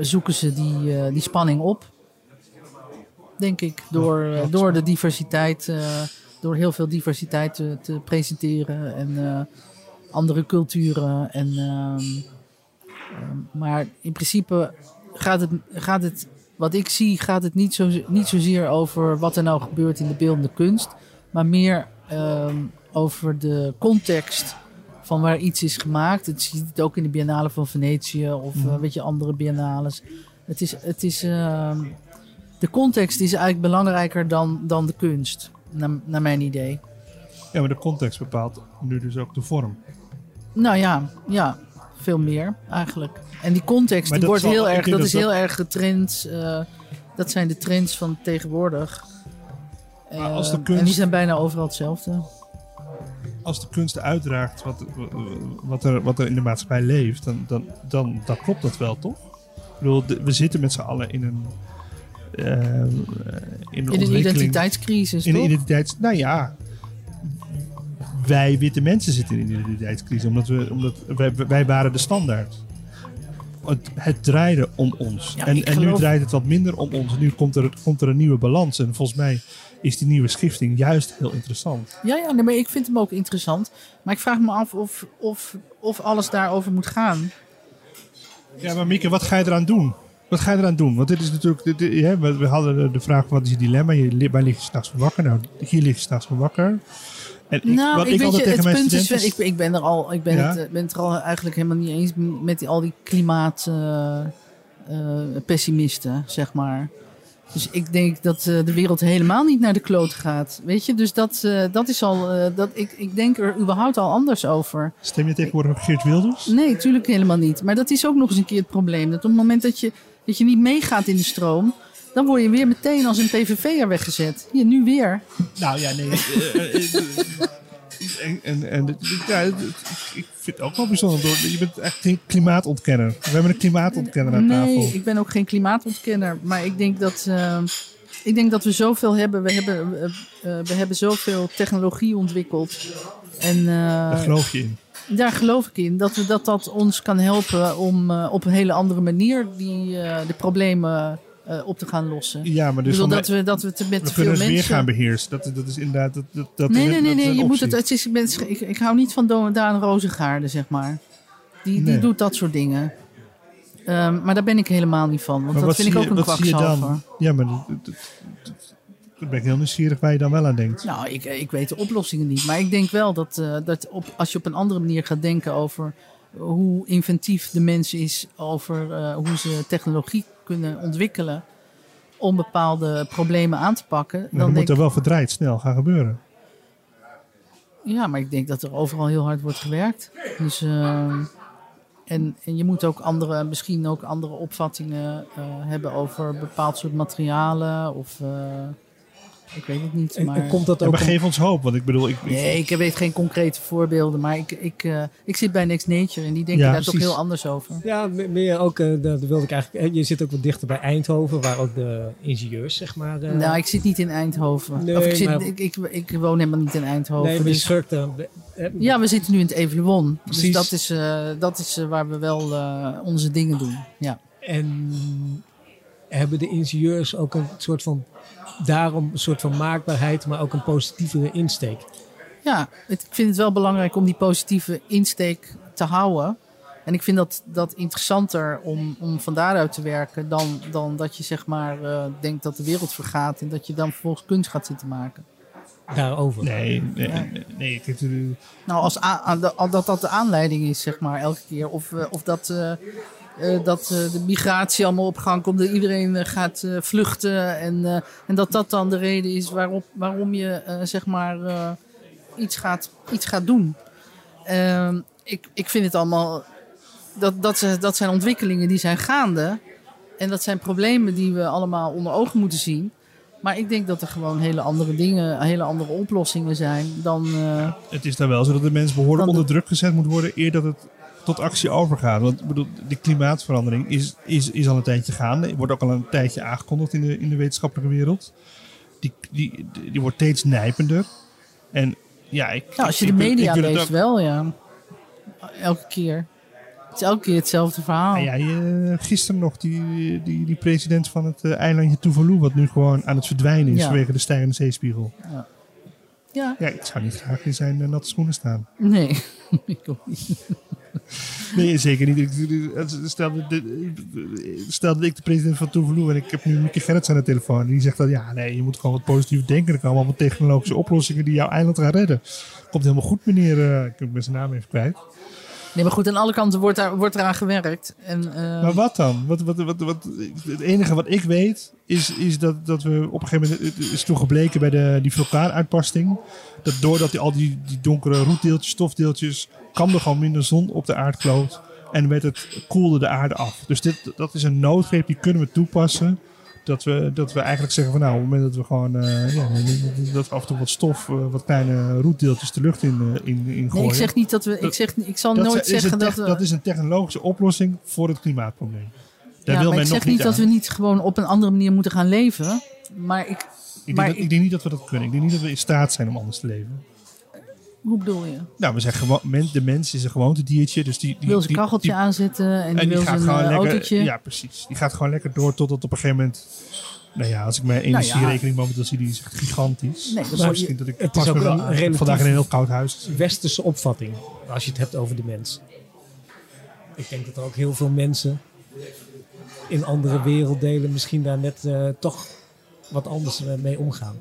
zoeken ze die, die spanning op. Denk ik. Door, door de diversiteit, door heel veel diversiteit te, te presenteren. En eh, andere culturen. En, ehm, ehm, maar in principe gaat het, gaat het, wat ik zie, gaat het niet, zo, niet zozeer over wat er nou gebeurt in de beeldende kunst. Maar meer ehm, over de context van waar iets is gemaakt. Het ziet het ook in de Biennale van Venetië of eh, weet je, andere biennales. Het is, het is, de context is eigenlijk belangrijker dan, dan de kunst, naar, naar mijn idee.
Ja, maar de context bepaalt nu dus ook de vorm.
Nou ja, ja, veel meer eigenlijk. En die context die wordt
zal-
heel erg, dat
dat
is
dat-
heel erg getrend. eh, dat zijn de trends van tegenwoordig.
Als de
Eh,
kunst-
En die zijn bijna overal hetzelfde.
Als de kunst uitdraagt wat, wat, er, wat er in de maatschappij leeft, dan, dan, dan, dan klopt dat wel, toch? Ik bedoel, we zitten met z'n allen in een... eh, in een
In een identiteitscrisis,
In een identiteits... Nou ja, wij witte mensen zitten in een identiteitscrisis. Omdat, we, omdat wij, wij waren de standaard. Het, het draaide om ons.
Ja,
en en nu draait het wat minder om ons. Nu komt er, komt er een nieuwe balans. En volgens mij is die nieuwe schifting juist heel interessant.
Ja, ja nee, maar ik vind hem ook interessant. Maar ik vraag me af of, of, of alles daarover moet gaan.
Ja, maar Mieke, wat ga je eraan doen? Wat ga je eraan doen? Want dit is natuurlijk... Dit, we, we hadden de, vraag, wat is je dilemma? Je, waar lig je s'nachts van wakker? Nou, hier lig je s'nachts van wakker. En ik,
nou,
wat
ik,
ik, altijd
je,
tegen mijn
is, ik, ik ben er al, ik ben,
Ja?
het, eh, ben het er al eigenlijk helemaal niet eens met die, al die klimaatpessimisten, zeg maar. Dus ik denk dat eh, de wereld helemaal niet naar de kloot gaat. Weet je, dus dat, eh, dat is al. eh, dat, ik, ik denk er überhaupt al anders over.
Stem je tegenwoordig op Geert Wilders?
Nee, natuurlijk helemaal niet. Maar dat is ook nog eens een keer het probleem. Dat op het moment dat je, dat je niet meegaat in de stroom. dan word je weer meteen als een PVV'er weggezet. Hier, nu weer.
Nou ja, nee. eh, eh, eh, en, en, en ja, ik vind het ook wel bijzonder. door- Je bent echt geen klimaatontkenner. We hebben een klimaatontkenner aan
Nee,
tafel.
ik ben ook geen klimaatontkenner. Maar ik denk dat, ik denk dat we zoveel hebben. We hebben, we hebben zoveel technologie ontwikkeld. En eh,
Daar geloof je in.
Daar geloof ik in. Dat, we, dat dat ons kan helpen om eh, op een hele andere manier die, eh, de problemen eh, op te gaan lossen.
Ja, maar dus
bedoel dat we, dat we te, met
we
veel mensen...
gaan beheersen. Dat, dat is inderdaad... Dat, dat, dat
Nee, nee, nee, nee. Je moet het, het is, ik, ik, hou niet van Daan Rozengaarde, zeg maar. Die, die doet dat soort dingen. Ehm, maar daar ben ik helemaal niet van. Want
Maar
dat vind ik ook
je-
een kwakzalver.
Ja, maar dat, dat, daar ben ik heel nieuwsgierig waar je dan wel aan denkt.
Nou, ik, ik weet de oplossingen niet. Maar ik denk wel dat, eh, dat op, als je op een andere manier gaat denken over hoe inventief de mens is, over eh, hoe ze technologie kunnen ontwikkelen om bepaalde problemen aan te pakken.
Maar
Dan
moet
denk
er wel verdraaid snel gaan gebeuren.
Ja, maar ik denk dat er overal heel hard wordt gewerkt. Dus, eh, en, en je moet ook andere, misschien ook andere opvattingen eh, hebben over bepaald soort materialen. Of eh, ik weet het niet. Maar...
en komt dat ook
maar
om-
geef ons hoop, want ik bedoel... Ik, ik-
Nee, ik weet geen concrete voorbeelden. Maar ik, ik, eh, ik zit bij Next Nature en die denken
Ja,
daar toch heel anders over.
Ja, me- meer ook, eh, dat dat wilde ik eigenlijk. eh, Je zit ook wat dichter bij Eindhoven, waar ook de ingenieurs, zeg maar. eh,
nou, ik zit niet in Eindhoven.
Nee,
of ik, zit,
maar-
ik, ik, ik woon helemaal niet in Eindhoven.
nee, maar je
dus-
schurkt
ja, we zitten nu in het Evaluon. Dus
Precies.
dat is, eh, dat is waar we wel eh, onze dingen doen. Ja.
En hebben de ingenieurs ook een soort van. Daarom een soort van maakbaarheid, maar ook een positievere insteek.
Ja, het- ik vind het wel belangrijk om die positieve insteek te houden. En ik vind dat, dat interessanter om, om van daaruit te werken dan, dan dat je zeg maar eh, denkt dat de wereld vergaat en dat je dan vervolgens kunst gaat zitten maken.
Daarover.
Nee, nee, nee. nee, eh,
Nou, als a- a- dat dat de aanleiding is, zeg maar, elke keer. Of, eh, of dat, eh, eh, dat eh, de migratie allemaal op gang komt, dat iedereen eh, gaat vluchten. En, en dat dat dan de reden is waarop, waarom je zeg maar iets, gaat, iets gaat doen. Ehm, ik, ik vind het allemaal. Dat, dat, ze- dat zijn ontwikkelingen die zijn gaande. En dat zijn problemen die we allemaal onder ogen moeten zien. Maar ik denk dat er gewoon hele andere dingen, hele andere oplossingen zijn dan.
Het is dan wel zo dat de mens behoorlijk onder druk gezet moet worden eer dat het tot actie overgaat. Want ik bedoel, de klimaatverandering is, is, is al een tijdje gaande. Wordt ook al een tijdje aangekondigd in de, in de wetenschappelijke wereld. Die, die, die wordt steeds nijpender. En ja, ik,
nou, als je
ik
de
ik
media
het
leest,
ook-
wel ja. Elke keer. Het is elke keer hetzelfde verhaal.
Ah, ja, je- gisteren nog die, die, die president van het eh, eilandje Tuvalu, wat nu gewoon aan het verdwijnen is
Ja.
vanwege de stijgende zeespiegel.
Ja,
Ja, ik zou niet graag in zijn eh, natte schoenen staan.
nee. ik ook niet.
Nee, zeker niet. Stel dat, stel dat ik de president van Tuvalu en ik heb nu Mieke Gerrits aan de telefoon. En die zegt dan, ja nee, je moet gewoon wat positief denken. Er komen allemaal technologische oplossingen die jouw eiland gaan redden. Komt helemaal goed, meneer. eh, ik ben zijn naam even kwijt.
Nee, maar goed, aan alle kanten wordt, daar, wordt eraan gewerkt. En, eh,
Maar wat dan? Wat, wat, wat, wat, het enige wat ik weet is, is dat, dat we op een gegeven moment, het is toen gebleken bij de, die vulkaanuitbarsting, dat doordat die, al die, die donkere roetdeeltjes, stofdeeltjes, kwam er gewoon minder zon op de aardkloot en werd het, koelde de aarde af. Dus dit, dat is een noodgreep, die kunnen we toepassen. Dat we, dat we eigenlijk zeggen van nou, op het moment dat we gewoon eh, ja, dat we af en toe wat stof, eh, wat kleine roetdeeltjes de lucht in, eh, in, in gooien.
nee, ik zeg niet dat we. Ik, zeg, ik zal nooit zeggen dat we.
dat is een technologische oplossing voor het klimaatprobleem. Daar
ja,
wil
maar
men
ik
nog
zeg niet dat we niet gewoon op een andere manier moeten gaan leven. Maar ik.
Ik
Maar
denk, dat,
ik-
ik denk niet dat we dat kunnen. Ik denk niet dat we in staat zijn om anders te leven.
Hoe bedoel je?
Nou, we zijn gewoon, men, de mens is een gewoontediertje. Dus die, die,
wil zijn kacheltje
die-
aanzetten en,
En
die
die
wil
gaat
zijn eh,
lekker.
autootje.
Ja, precies. Die gaat gewoon lekker door totdat op een gegeven moment. Nou ja, als ik mijn energierekening momenteel zie, die is echt gigantisch.
Nee, dat is-
dat ik
het
pas
is ook
me wel
een
aan.
Relatief-
vandaag in een heel koud huis.
westerse opvatting, als je het hebt over de mens. Ik denk dat er ook heel veel mensen in andere werelddelen misschien daar net eh, toch wat anders mee omgaan.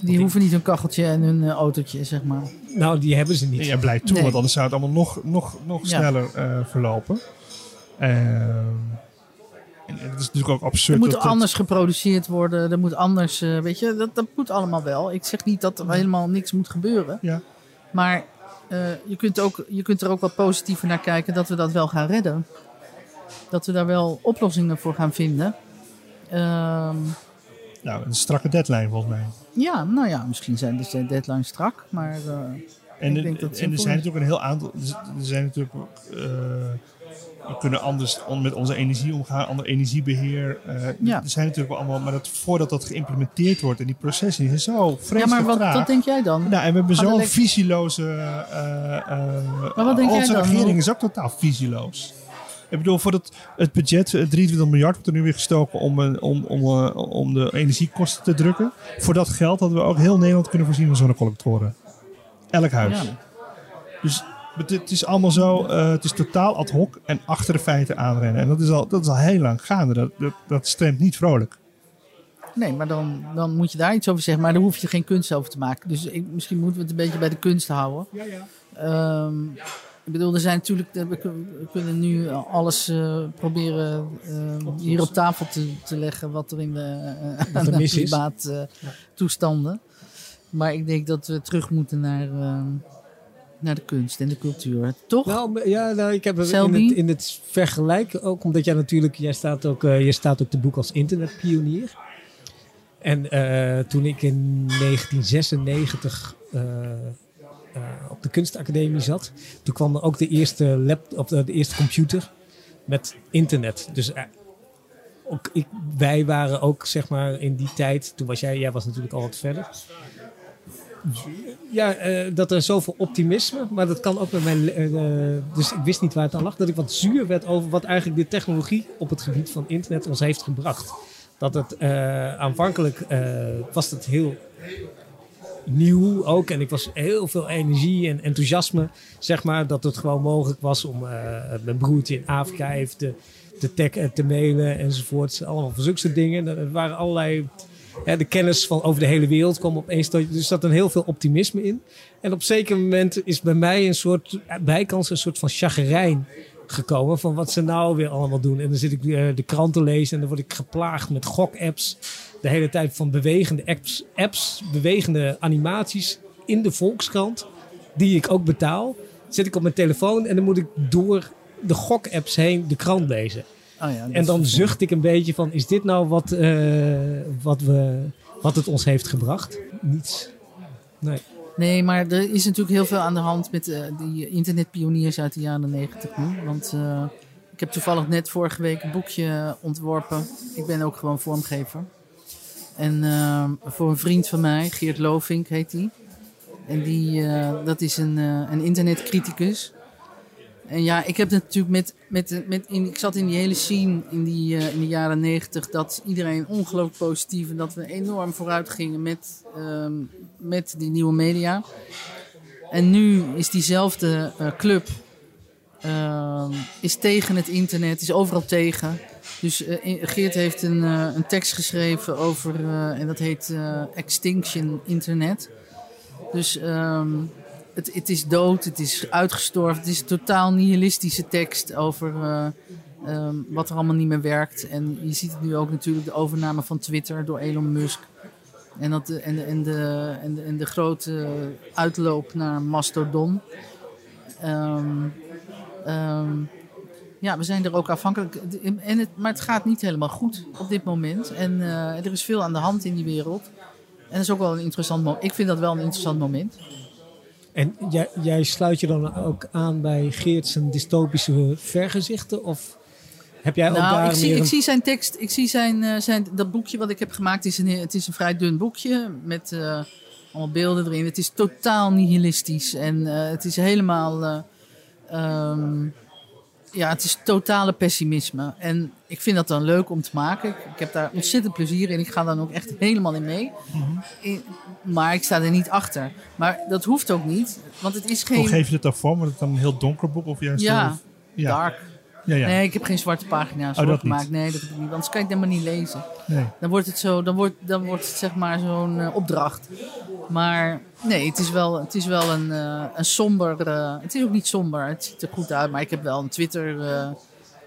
Die hoeven niet hun kacheltje en hun eh, autootje, zeg maar.
Nou, die hebben ze niet.
Ja, blijft toe,
Nee.
want anders zou het allemaal nog, nog, nog
Ja.
sneller eh, verlopen. Ehm, en het is natuurlijk ook
Er
absurd.
moet
dat dat-
anders geproduceerd worden. Er moet anders, eh, weet je, dat, dat moet allemaal wel. Ik zeg niet dat er helemaal niks moet gebeuren.
Ja.
Maar eh, je, kunt ook, je kunt er ook wat positiever naar kijken dat we dat wel gaan redden. Dat we daar wel oplossingen voor gaan vinden. Ehm,
Nou, een strakke deadline volgens mij.
Ja, nou ja, misschien zijn de deadlines strak. Maar eh,
En,
Ik
de-
denk dat
en er zijn natuurlijk een heel aantal. Er zijn natuurlijk. ook, eh, we kunnen anders met onze energie omgaan, ander energiebeheer. eh,
Ja.
Er zijn natuurlijk wel allemaal. Maar dat, voordat dat geïmplementeerd wordt en die processen die zijn zo
ja,
vreselijk
maar wat, wat denk jij dan?
Nou, en we hebben zo'n visieloze.
Maar wat denk jij
onze
dan?
regering is ook totaal visieloos. Ik bedoel, voor het, het budget, eh, 23 miljard wordt er nu weer gestoken om, eh, om, om, eh, om de energiekosten te drukken. Voor dat geld hadden we ook heel Nederland kunnen voorzien van zonnecollectoren. Elk huis.
Ja.
Dus het, is allemaal zo, eh, het is totaal ad hoc en achter de feiten aanrennen. En dat is al, dat is al heel lang gaande. Dat, dat, dat stemt niet vrolijk.
Nee, maar dan, dan moet je daar iets over zeggen. Maar daar hoef je geen kunst over te maken. Dus ik, misschien moeten we het een beetje bij de kunst houden. Ja, ja. Ik bedoel, er zijn natuurlijk... We kun- we kunnen nu alles eh, proberen eh, hier op tafel te, te leggen... wat er in de, uh,
is.
klimaattoestanden. Maar ik denk dat we terug moeten naar, naar de kunst en de cultuur. Toch?
Nou, ja, nou, ik heb in het, in het vergelijk ook, omdat jij natuurlijk, jij staat ook, je staat ook te boek als internetpionier. En toen ik in 1996 eh, eh, op de kunstacademie zat, toen kwam er ook de eerste lap, of de, eerste computer met internet. Dus eh, ook ik, wij waren ook zeg maar in die tijd, toen was jij, jij was natuurlijk al wat verder. Ja, eh, dat er zoveel optimisme, maar dat kan ook met mijn. eh, eh, dus ik wist niet waar het aan lag. Dat ik wat zuur werd over wat eigenlijk de technologie op het gebied van internet ons heeft gebracht. Dat het eh, aanvankelijk eh, was het heel nieuw ook. En ik was heel veel energie en enthousiasme, zeg maar. Dat het gewoon mogelijk was om eh, mijn broertje in Afrika heeft te, te taggen, te mailen enzovoort. Allemaal van zulke dingen. Er waren allerlei ja, de kennis van over de hele wereld kwam opeens tot. Dus zat een heel veel optimisme in. En op zeker moment is bij mij een soort bijkans een soort van chagrijn gekomen van wat ze nou weer allemaal doen. En dan zit ik weer de krant te lezen en dan word ik geplaagd met gok-apps. De hele tijd van bewegende apps, apps, bewegende animaties in de Volkskrant, die ik ook betaal. Zit ik op mijn telefoon en dan moet ik door de gok-apps heen de krant lezen.
Oh ja,
En dan zucht ik een beetje van, is dit nou wat, eh, wat, we, wat het ons heeft gebracht? Niets. Nee.
Nee, maar er is natuurlijk heel veel aan de hand met eh, die internetpioniers uit de jaren negentig nu. Want eh, ik heb toevallig net vorige week een boekje ontworpen. Ik ben ook gewoon vormgever. En eh, voor een vriend van mij, Geert Lovink heet die. En die, eh, dat is een, eh, een internetcriticus. En ja, ik heb natuurlijk met, met, met in, ik zat in die hele scene in, die, eh, in de jaren negentig dat iedereen ongelooflijk positief en dat we enorm vooruit gingen met, ehm, met die nieuwe media. En nu is diezelfde club ehm, is tegen het internet, is overal tegen. Dus eh, Geert heeft een, eh, een tekst geschreven over, eh, en dat heet Extinction Internet. Dus ehm, het, het is dood, het is uitgestorven. Het is een totaal nihilistische tekst over eh, ehm, wat er allemaal niet meer werkt. En je ziet het nu ook natuurlijk, de overname van Twitter door Elon Musk. En, dat, en, de, de, en, de, grote uitloop naar Mastodon. Ehm, ehm, ja, we zijn er ook afhankelijk. En het, maar het gaat niet helemaal goed op dit moment. En eh, er is veel aan de hand in die wereld. En dat is ook wel een interessant moment. Ik vind dat wel een interessant moment.
En jij, jij sluit je dan ook aan bij Geert zijn dystopische vergezichten? Of heb jij ook
Nou,
daar
ik zie, ik zie zijn tekst. Ik zie zijn, eh, zijn. Dat boekje wat ik heb gemaakt is een, het is een vrij dun boekje. Met eh, allemaal beelden erin. Het is totaal nihilistisch. En het is helemaal. Eh, ehm, ja, het is totale pessimisme. En ik vind dat dan leuk om te maken. Ik, heb daar ontzettend plezier in. Ik ga dan ook echt helemaal in mee. In- maar ik sta er niet achter. Maar dat hoeft ook niet. Want het is
Hoe
geen
geef je het dan vorm? Wordt het dan een heel donker boek? Of juist
Ja,
heel- ja.
dark.
Ja, ja.
Nee, ik heb geen zwarte pagina's
Oh,
gemaakt. Nee, dat heb ik niet. Anders kan ik het helemaal niet lezen.
Nee.
Dan wordt het zo, dan wordt, dan wordt het zeg maar zo'n eh, opdracht. Maar nee, het is wel, het is wel een, eh, een somber. eh, het is ook niet somber, het ziet er goed uit. Maar ik heb wel een Twitter, eh,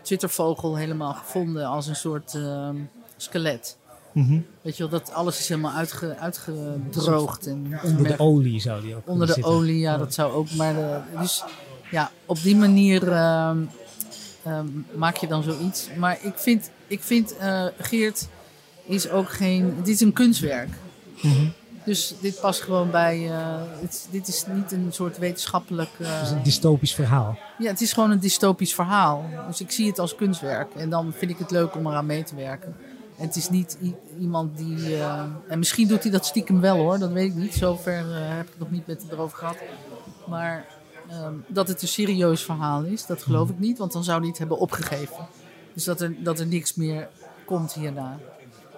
Twittervogel helemaal gevonden als een soort eh, skelet.
Mhm.
Weet je wel, dat alles is helemaal uitge, uitgedroogd. En
onder de olie zou die ook
onder de
zitten.
olie, ja, dat zou ook. Maar de, dus ja, op die manier ehm, maak je dan zoiets. Maar ik vind, ik vind eh, Geert is ook geen. Dit is een kunstwerk.
Mhm.
Dus dit past gewoon bij. eh, het, dit is niet een soort wetenschappelijk. eh,
Dat is een dystopisch verhaal.
ja, het is gewoon een dystopisch verhaal. Dus ik zie het als kunstwerk. En dan vind ik het leuk om eraan mee te werken. En het is niet iemand die. eh, en misschien doet hij dat stiekem wel hoor, dat weet ik niet. Zover eh, heb ik het nog niet met hem erover gehad. Maar ehm, dat het een serieus verhaal is, dat geloof ik niet, want dan zou hij het hebben opgegeven. Dus dat er, dat er niks meer komt hierna.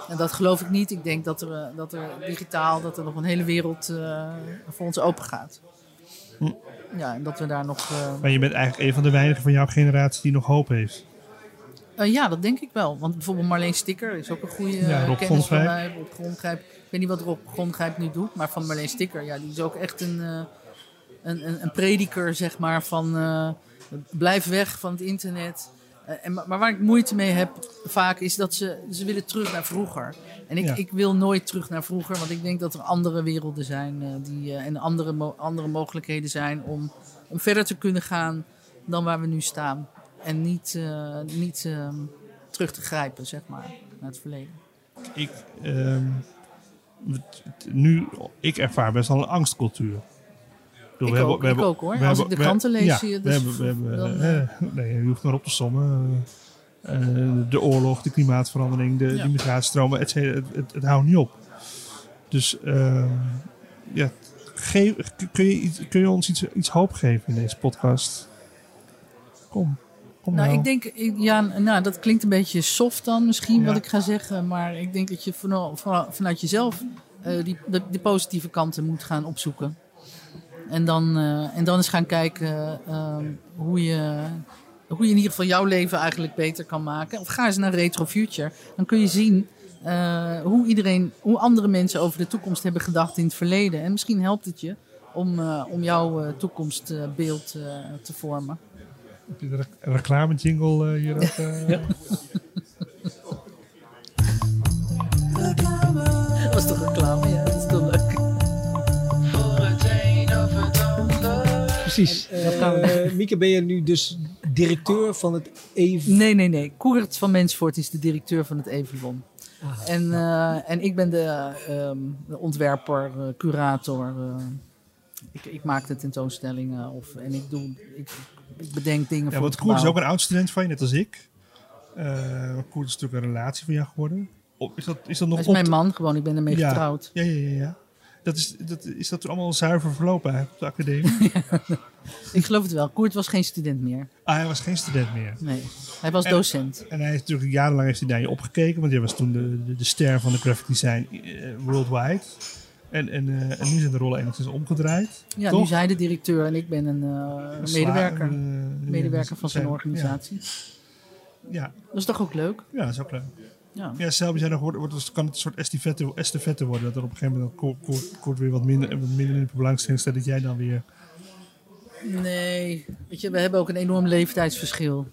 En dat geloof ik niet. Ik denk dat er, eh, dat er digitaal dat er nog een hele wereld eh, voor ons open gaat. Ja, en dat we daar nog. eh,
Maar je bent eigenlijk een van de weinigen van jouw generatie die nog hoop heeft.
Ja, dat denk ik wel. Want bijvoorbeeld Marleen Sticker is ook een goede
Ja, Rob
kennis van mij. Rob. Ik weet niet wat Rob Grondgrijp nu doet, maar van Marleen Sticker, ja, die is ook echt een, een, een, een prediker, zeg maar, van eh, blijf weg van het internet. Eh, en, maar waar ik moeite mee heb vaak is dat ze, ze willen terug naar vroeger. En ik,
Ja.
ik wil nooit terug naar vroeger, want ik denk dat er andere werelden zijn eh, die, en andere, mo- andere mogelijkheden zijn om, om verder te kunnen gaan dan waar we nu staan. En niet, niet ehm, terug te grijpen, zeg maar, naar het verleden.
Ik, ehm, nu, ik ervaar best wel een angstcultuur. Bedoel,
Ik ook, ik ook, hoor. Als ik de kranten lees,
ja,
zie je
we
dus
hebben, we hebben,
dan,
eh, nee, je hoeft maar op te sommen. Eh, eh, de oorlog, de klimaatverandering, de,
Ja.
de migratiestromen, et cetera, het, het, het houdt niet op. Dus ehm, ja, geef, kun, je, kun je ons iets, iets hoop geven in deze podcast? Kom. Kom
Nou,
nou.
ik denk, ik- ja, nou, dat klinkt een beetje soft dan misschien
Ja.
wat ik ga zeggen. Maar ik denk dat je van- vanuit jezelf eh, die, de, de positieve kanten moet gaan opzoeken. En dan, eh, en dan eens gaan kijken ehm, hoe, je, hoe je in ieder geval jouw leven eigenlijk beter kan maken. Of ga eens naar Retro Future. Dan kun je zien eh, hoe, iedereen, hoe andere mensen over de toekomst hebben gedacht in het verleden. En misschien helpt het je om, eh, om jouw eh, toekomstbeeld eh, te vormen.
Heb je de rec- reclame jingle hier ook? eh?
Ja. Precies. Eh, Mieke, ben je nu dus directeur van het even...
Nee, nee, nee. Koert van Mensvoort is de directeur van het Evelon. En, eh, en ik ben de, ehm, de ontwerper, eh, curator. eh. ik, ik maak de tentoonstellingen of, en ik, doe, ik, ik bedenk dingen
Ja,
voor
want Koert is ook een oud student van je, net als ik. Eh Koert is natuurlijk een relatie van jou geworden. Is dat, is dat nog
Hij is mijn man gewoon, ik ben ermee
Ja.
getrouwd.
Ja, ja, ja. ja. Dat is, dat, is dat allemaal zuiver verlopen op de academie?
Ik geloof het wel. Koert was geen student meer.
ah, hij was geen student meer.
Nee, hij was
En-
docent.
En hij heeft natuurlijk jarenlang heeft hij naar je opgekeken, want jij was toen de, de, de ster van de graphic design eh, worldwide. En, en, eh, en nu zijn de rollen enigszins omgedraaid.
Ja,
toch?
nu is hij de directeur en ik ben een eh, medewerker. medewerker van zijn
ja,
organisatie.
Ja,
Dat is toch ook leuk?
ja, dat is ook leuk.
Ja.
Ja, zelf zijn nog, wordt, wordt, kan het een soort estafette, estafette worden. Dat er op een gegeven moment kort, kort, kort weer wat minder, wat minder in de belangstelling staat. Dat jij dan weer...
Nee, weet je, we hebben ook een enorm leeftijdsverschil.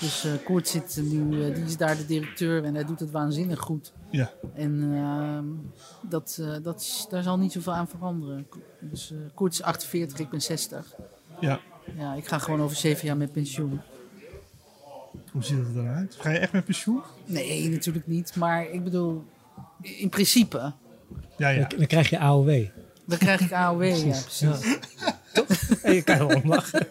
Dus eh Koert zit nu, eh, die is daar de directeur en hij doet het waanzinnig goed.
Ja,
En ehm, dat, eh, dat daar zal niet zoveel aan veranderen. Dus Koert is 48, ik ben 60.
ja.
Ja, ik ga gewoon over zeven jaar met pensioen.
Hoe ziet het eruit? Ga je echt met pensioen?
Nee, natuurlijk niet. Maar ik bedoel, in principe,
Ja, ja.
Dan krijg je AOW.
dan krijg ik AOW. ja, precies.
En je kan er wel om lachen.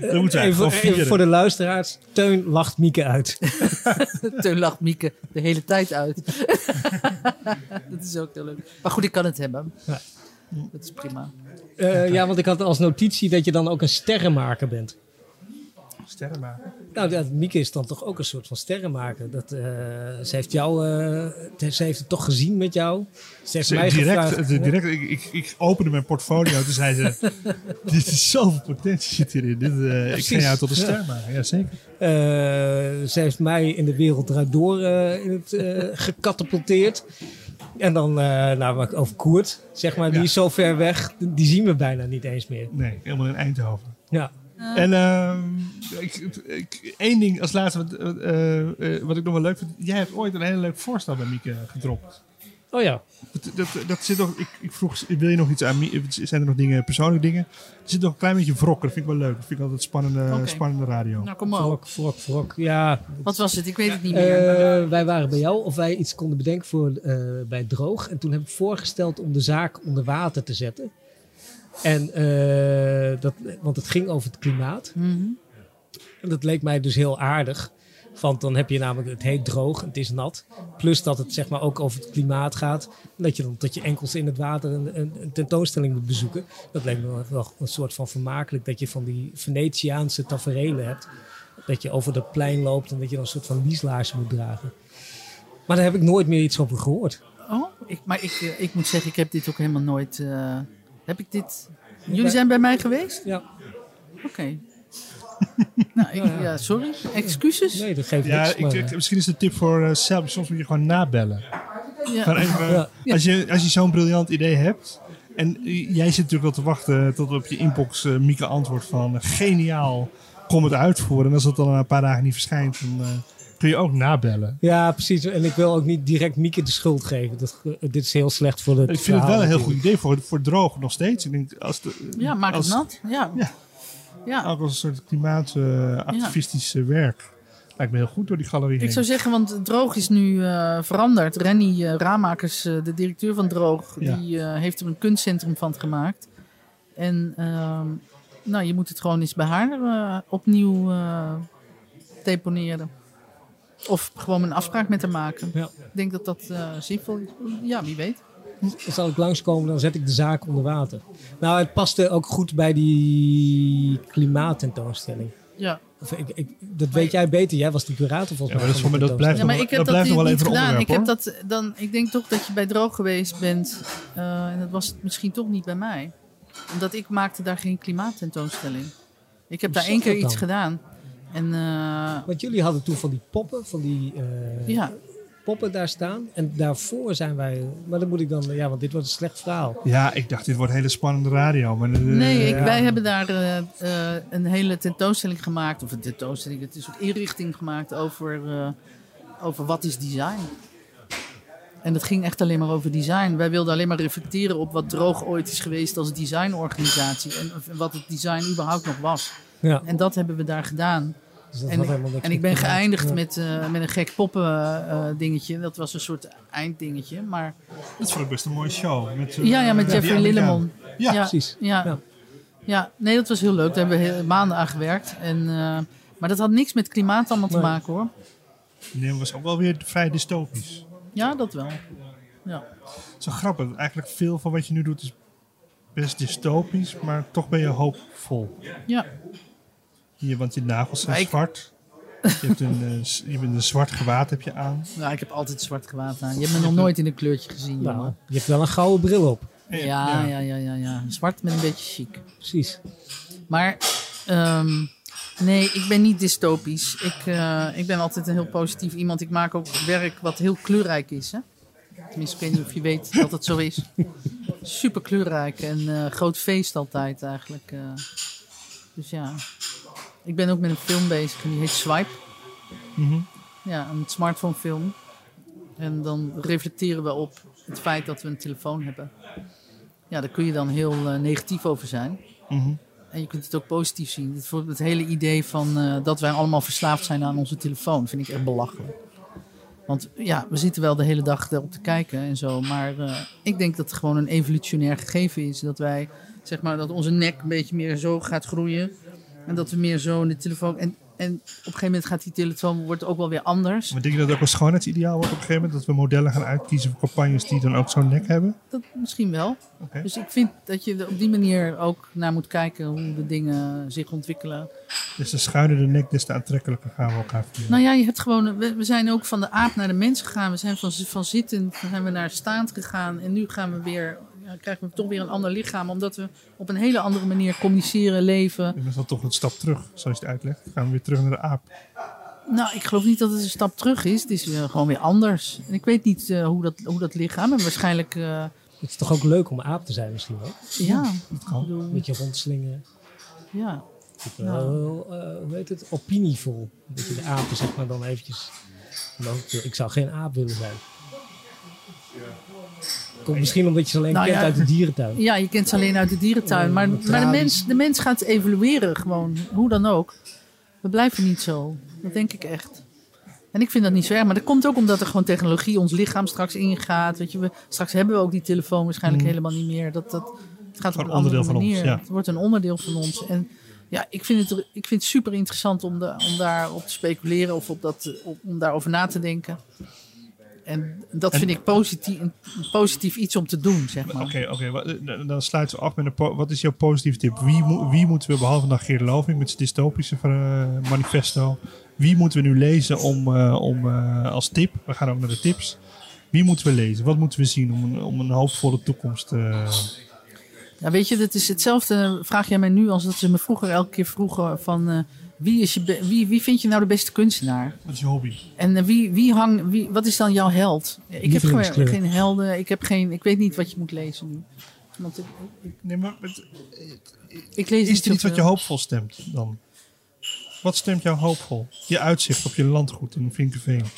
We
Even, voor de luisteraars. Teun lacht Mieke uit.
Teun lacht Mieke de hele tijd uit. dat is ook heel leuk. Maar goed, ik kan het hebben.
Ja.
Dat is prima.
Eh, ja, want ik had als notitie dat je dan ook een sterrenmaker bent. Nou, dat, Mieke is dan toch ook een soort van sterrenmaker. Dat, eh, ze heeft jou, eh, ze heeft het toch gezien met jou. Ze heeft mij
direct,
gevraagd.
de- direct ik, ik, ik opende mijn portfolio. Toen zei ze: Dit is zoveel potentie zit hierin. Dit, eh, ik ga jou tot een
Ja.
ster maken. Ja, zeker.
Eh, ze heeft mij in de wereld draait door eh, in het, eh, gecatapulteerd. En dan, eh nou, maar over Koert, zeg maar, die
Ja.
is zo ver weg, die zien we bijna niet eens meer.
Nee, helemaal in Eindhoven.
Ja,
En ehm, ik, ik, één ding als laatste, wat, eh, eh, wat ik nog wel leuk vind. Jij hebt ooit een hele leuk voorstel bij Mieke gedropt.
oh ja.
Dat, dat, dat zit nog, ik, ik vroeg, wil je nog iets aan Mieke? Zijn er nog dingen, persoonlijke dingen? Er zit nog een klein beetje wrok. Dat vind ik wel leuk. Dat vind ik altijd spannende, spannende radio.
Nou, kom maar op.
Vrok, vrok, vrok. Ja,
Wat was het? Ik weet het niet meer.
Eh, wij waren bij jou of wij iets konden bedenken voor, eh, bij Droog. En toen heb ik voorgesteld om de zaak onder water te zetten. En, eh, dat, want het ging over het klimaat.
Mhm.
En dat leek mij dus heel aardig. Want dan heb je namelijk, het heet droog, het is nat. Plus dat het zeg maar ook over het klimaat gaat. En dat je dan tot je enkels in het water een, een, een tentoonstelling moet bezoeken. Dat leek me wel, een soort van vermakelijk. Dat je van die Venetiaanse taferelen hebt. Dat je over dat plein loopt en dat je dan een soort van lieslaarzen moet dragen. Maar daar heb ik nooit meer iets over gehoord.
Oh, ik, maar ik, eh, ik moet zeggen, ik heb dit ook helemaal nooit... eh, heb ik dit... Jullie zijn bij mij geweest?
Ja,
Oké. nou, ik, ja, sorry. Excuses?
nee, dat geeft
Ja,
niks.
ik, misschien is de tip voor eh Selby. Soms moet je gewoon nabellen.
Ja.
Even,
Ja.
Als je, als je zo'n briljant idee hebt. En jij zit natuurlijk wel te wachten tot op je inbox eh, Mieke antwoord van eh, geniaal, kom het uitvoeren. En als dat dan na een paar dagen niet verschijnt, dan eh, kun je ook nabellen.
ja, precies. En ik wil ook niet direct Mieke de schuld geven. Dat, dit is heel slecht voor de
Ik vind het wel een heel goed idee voor, voor droog nog steeds. Ik denk, als de,
Ja, maak
als,
het nat. Ja.
Ja.
Ja.
Ook als een soort klimaatactivistisch eh, werk. Lijkt me heel goed door die galerie
Ik
heen.
zou zeggen, want Droog is nu eh, veranderd. Renny uh, Ramakers, eh, de directeur van Droog,
Ja.
die eh, heeft er een kunstcentrum van gemaakt. En ehm, nou, je moet het gewoon eens bij haar eh, opnieuw eh, deponeren. Of gewoon een afspraak met haar maken.
Ja.
Ik denk dat dat eh zinvol is. Ja, wie weet.
Zal ik langskomen, dan zet ik de zaak onder water. Nou, het paste ook goed bij die klimaattentoonstelling.
Ja.
Of ik, ik, dat weet jij beter. Jij was de curator volgens
Ja, maar
mij.
dat dat blijft
Ja,
nog
maar
wel-
ik heb
dat
dat,
blijft nog wel
niet
even
gedaan. Ik, heb dat, dan, ik denk toch dat je bij Droog geweest bent. eh, en dat was misschien toch niet bij mij. Omdat ik maakte daar geen klimaattentoonstelling. Ik heb
Hoe
daar één keer iets gedaan. En eh,
Want jullie hadden toen van die poppen, van die... eh,
ja,
poppen daar staan. En daarvoor zijn wij... Maar dan moet ik dan... Ja, want dit wordt een slecht verhaal.
Ja, ik dacht, dit wordt hele spannende radio. Maar, eh,
Nee, ik,
ja.
wij hebben daar een hele tentoonstelling gemaakt. Of een tentoonstelling, het is een soort inrichting gemaakt over, eh, over wat is design. En dat ging echt alleen maar over design. Wij wilden alleen maar reflecteren op wat Droog ooit is geweest als designorganisatie. En of- wat het design überhaupt nog was.
Ja,
En dat hebben we daar gedaan.
dus dat
En,
had helemaal niks
en ik ben geëindigd
Ja.
met, eh, met een gek poppen eh, dingetje. Dat was een soort einddingetje. Maar
Dat vond ik best een mooie show. Met, eh,
ja, ja, met Jeffrey. Lillemon.
Ja,
Precies.
Ja.
Ja.
Ja. nee, dat was heel leuk. Daar hebben we heel- maanden aan gewerkt. En, eh, maar dat had niks met klimaat allemaal te maken hoor.
Nee, dat was ook wel weer vrij dystopisch.
Ja, dat wel. Ja.
Zo grappig. Eigenlijk veel van wat je nu doet is best dystopisch, maar toch ben je hoopvol.
ja.
Hier, want je nagels zijn
ik-
zwart. Je hebt een, eh, je bent een zwart gewaad heb je aan.
Nou, ik heb altijd zwart gewaad aan. Je hebt me nog nooit in een kleurtje gezien,
Nou,
jongen.
je hebt wel een gouden bril op.
Ja, ja, ja, ja, ja. Zwart met een beetje chic.
Precies.
Maar ehm, nee, ik ben niet dystopisch. Ik, eh, ik ben altijd een heel positief iemand. Ik maak ook werk wat heel kleurrijk is. Hè? Tenminste, ik weet niet of je weet dat het zo is. Super kleurrijk en eh, groot feest altijd eigenlijk. eh. dus ja, ik ben ook met een film bezig en die heet Swipe.
Mhm.
Ja, een smartphone film. En dan reflecteren we op het feit dat we een telefoon hebben. Ja, daar kun je dan heel eh, negatief over zijn.
Mhm.
En je kunt het ook positief zien. Het, het hele idee van eh, dat wij allemaal verslaafd zijn aan onze telefoon vind ik echt belachelijk. Want ja, we zitten wel de hele dag erop te kijken en zo. Maar eh, ik denk dat het gewoon een evolutionair gegeven is. Dat wij, zeg maar, dat onze nek een beetje meer zo gaat groeien. En dat we meer zo in de telefoon. En, en op een gegeven moment gaat die telefoon wordt ook wel weer anders.
Maar denk je dat het ook een schoonheidsideaal wordt op een gegeven moment? Dat we modellen gaan uitkiezen voor campagnes die dan ook zo'n nek hebben?
Dat misschien wel. Dus ik vind dat je er op die manier ook naar moet kijken hoe de dingen zich ontwikkelen.
Dus de schuiner de nek, des te aantrekkelijker gaan we elkaar vinden.
Nou ja, je hebt gewoon, we, we zijn ook van de aap naar de mens gegaan. We zijn van, van zittend zijn we naar staand gegaan. En nu gaan we weer, krijgen we toch weer een ander lichaam. Omdat we op een hele andere manier communiceren, leven.
Dat is dan toch een stap terug, zoals je het uitlegt. Dan gaan we weer terug naar de aap.
Nou, ik geloof niet dat het een stap terug is. Het is gewoon weer anders. En ik weet niet eh, hoe, dat, hoe dat lichaam. En waarschijnlijk, eh,
Het is toch ook leuk om aap te zijn misschien wel?
ja.
Dat kan.
Ik bedoel,
Een beetje rondslingen.
ja.
Ik ben wel, eh, hoe heet het, opinievol. Dat je de apen zeg maar dan eventjes... Dan, ik zou geen aap willen zijn. Komt misschien omdat je ze alleen
Nou
kent
ja.
uit de dierentuin.
ja, je kent ze alleen uit de dierentuin. Maar,
met
maar de, mens, de mens gaat evolueren gewoon. Hoe dan ook. We blijven niet zo. Dat denk ik echt. En ik vind dat niet zo erg. Maar dat komt ook omdat er gewoon technologie ons lichaam straks ingaat. Weet je, we, straks hebben we ook die telefoon waarschijnlijk helemaal niet meer. Dat, dat, het gaat op een andere
onderdeel van ons,
manier.
ja.
Het wordt een onderdeel van ons. En ja, ik vind het, ik vind het super interessant om, de, om daarop te speculeren. Of op dat, op, om daarover na te denken. En dat
En-
vind ik positief, een positief iets om te doen, zeg maar.
Oké, oké. wa- dan- sluiten we af met een... Wat is jouw positieve tip? Wie, mo- wie moeten we, behalve dan Geert Loving met zijn dystopische eh, manifesto... Wie moeten we nu lezen om, eh, om, eh, als tip? We gaan ook naar de tips. Wie moeten we lezen? Wat moeten we zien om een, om een hoopvolle toekomst... eh,
Ja, weet je, dat is hetzelfde. Vraag jij mij nu als dat ze me vroeger elke keer vroegen van eh, wie, is je wie, wie vind je nou de beste kunstenaar?
wat is je hobby?
En eh, wie, wie hang, wie, wat is dan jouw held? Ik heb gewoon geen helden. Ik heb geen, ik weet niet wat je moet lezen nu. Want ik, ik,
Nee, maar het-
ik lees
is
niet
er iets wat je hoopvol stemt dan? Wat stemt jou hoopvol? Je uitzicht op je landgoed in Vinkenveen.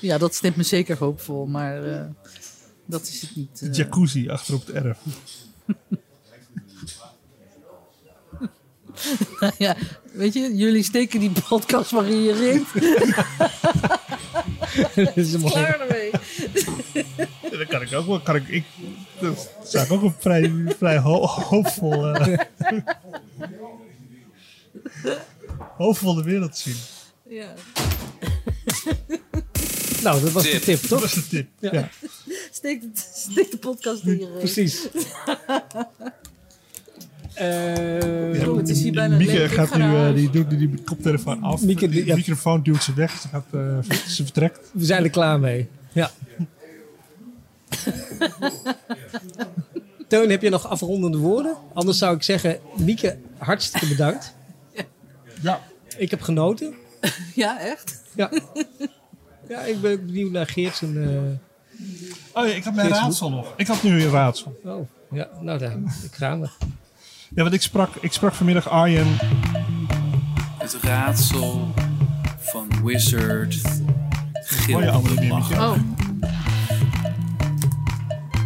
Ja, dat stemt me zeker hoopvol, maar eh, dat is het niet.
De
eh.
jacuzzi achter op het erf.
ja, weet je, jullie steken die podcast waarin je rint.
Dat is een mooie-
Klaar ermee.
Ja, dat kan ik ook wel. Kan ik, ik, dat zou ik ook een vrij, vrij ho- hoopvol, hoopvolle wereld zien.
Ja.
Nou, dat was de
Tip.
tip,
Dat
toch?
was de tip. Ja.
Ja.
Steek, de, steek de podcast in je reet.
Precies. Eh,
Oh, het is hier bijna
Mieke
leeg.
gaat nu, eh, die doet die koptelefoon af.
Mieke,
die
ja.
microfoon duwt ze weg. Ze, gaat, eh, ze vertrekt.
we zijn er klaar mee. Ja. Teun, heb je nog afrondende woorden? Anders zou ik zeggen, Mieke, hartstikke bedankt.
Ja.
Ik heb genoten.
Ja, echt?
Ja. ja, ik ben benieuwd naar Geert zijn... eh,
Oh ja, ik had mijn raadsel nog. Ik had nu weer een raadsel.
oh, ja, nou daar, ik ga.
Ja, want ik sprak, ik sprak vanmiddag Arjen.
Het raadsel van Wizard.
Meer,
Gildelbach.
Mieke?
Oh.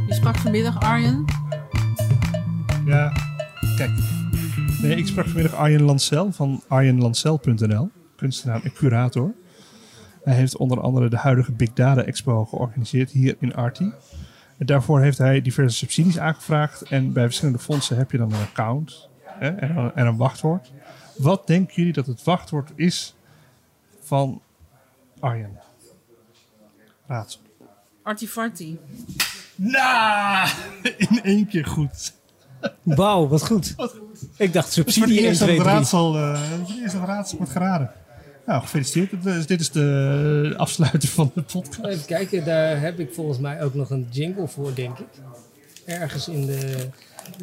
Je sprak vanmiddag, Arjen.
Ja, kijk. Nee, ik sprak vanmiddag Arjen Lancel van arjenlancel.nl, kunstenaar en curator. Hij heeft onder andere de huidige Big Data Expo georganiseerd hier in Arti. Daarvoor heeft hij diverse subsidies aangevraagd. En bij verschillende fondsen heb je dan een account hè, en, een, en een wachtwoord. Wat denken jullie dat het wachtwoord is van Arjen? Raadsel.
Artifarty.
Nou, in één keer goed.
Wauw, wat goed. Ik dacht
Het is voor het
subsidie 1,
eerst dat
2,
het
3.
raadsel, eh, het is voor het eerst dat het raadsel wordt geraden. Nou, gefeliciteerd. Dit is- Dit is de afsluiter van de podcast.
Even kijken, daar heb ik volgens mij ook nog een jingle voor, denk ik. Ergens in de...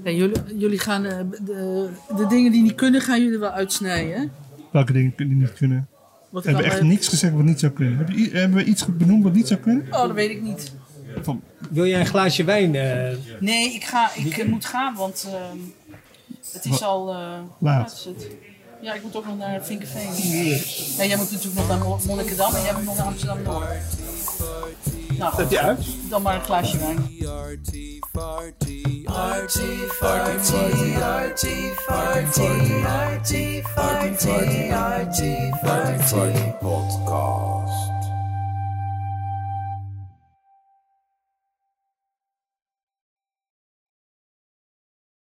Ja, jullie, jullie gaan eh, de, de dingen die niet kunnen, gaan jullie wel uitsnijden. hè?
Welke dingen die niet kunnen?
Wat
We hebben echt
eh,
niets gezegd wat niet zou kunnen. Hebben we iets benoemd wat niet zou kunnen?
Oh, dat weet ik niet.
Van,
Wil jij een glaasje wijn? eh,
Nee, ik, ga, ik eh, moet gaan, want ehm, het is
Wat?
al... eh,
Laat.
is het? Ja, ik moet ook nog naar Vinkenveen. Ja, jij moet natuurlijk nog naar Mo- Monnikendam en jij moet nog naar Amsterdam Noord. Nou,
Zet die uit?
dan maar een glaasje wijn.
Podcast.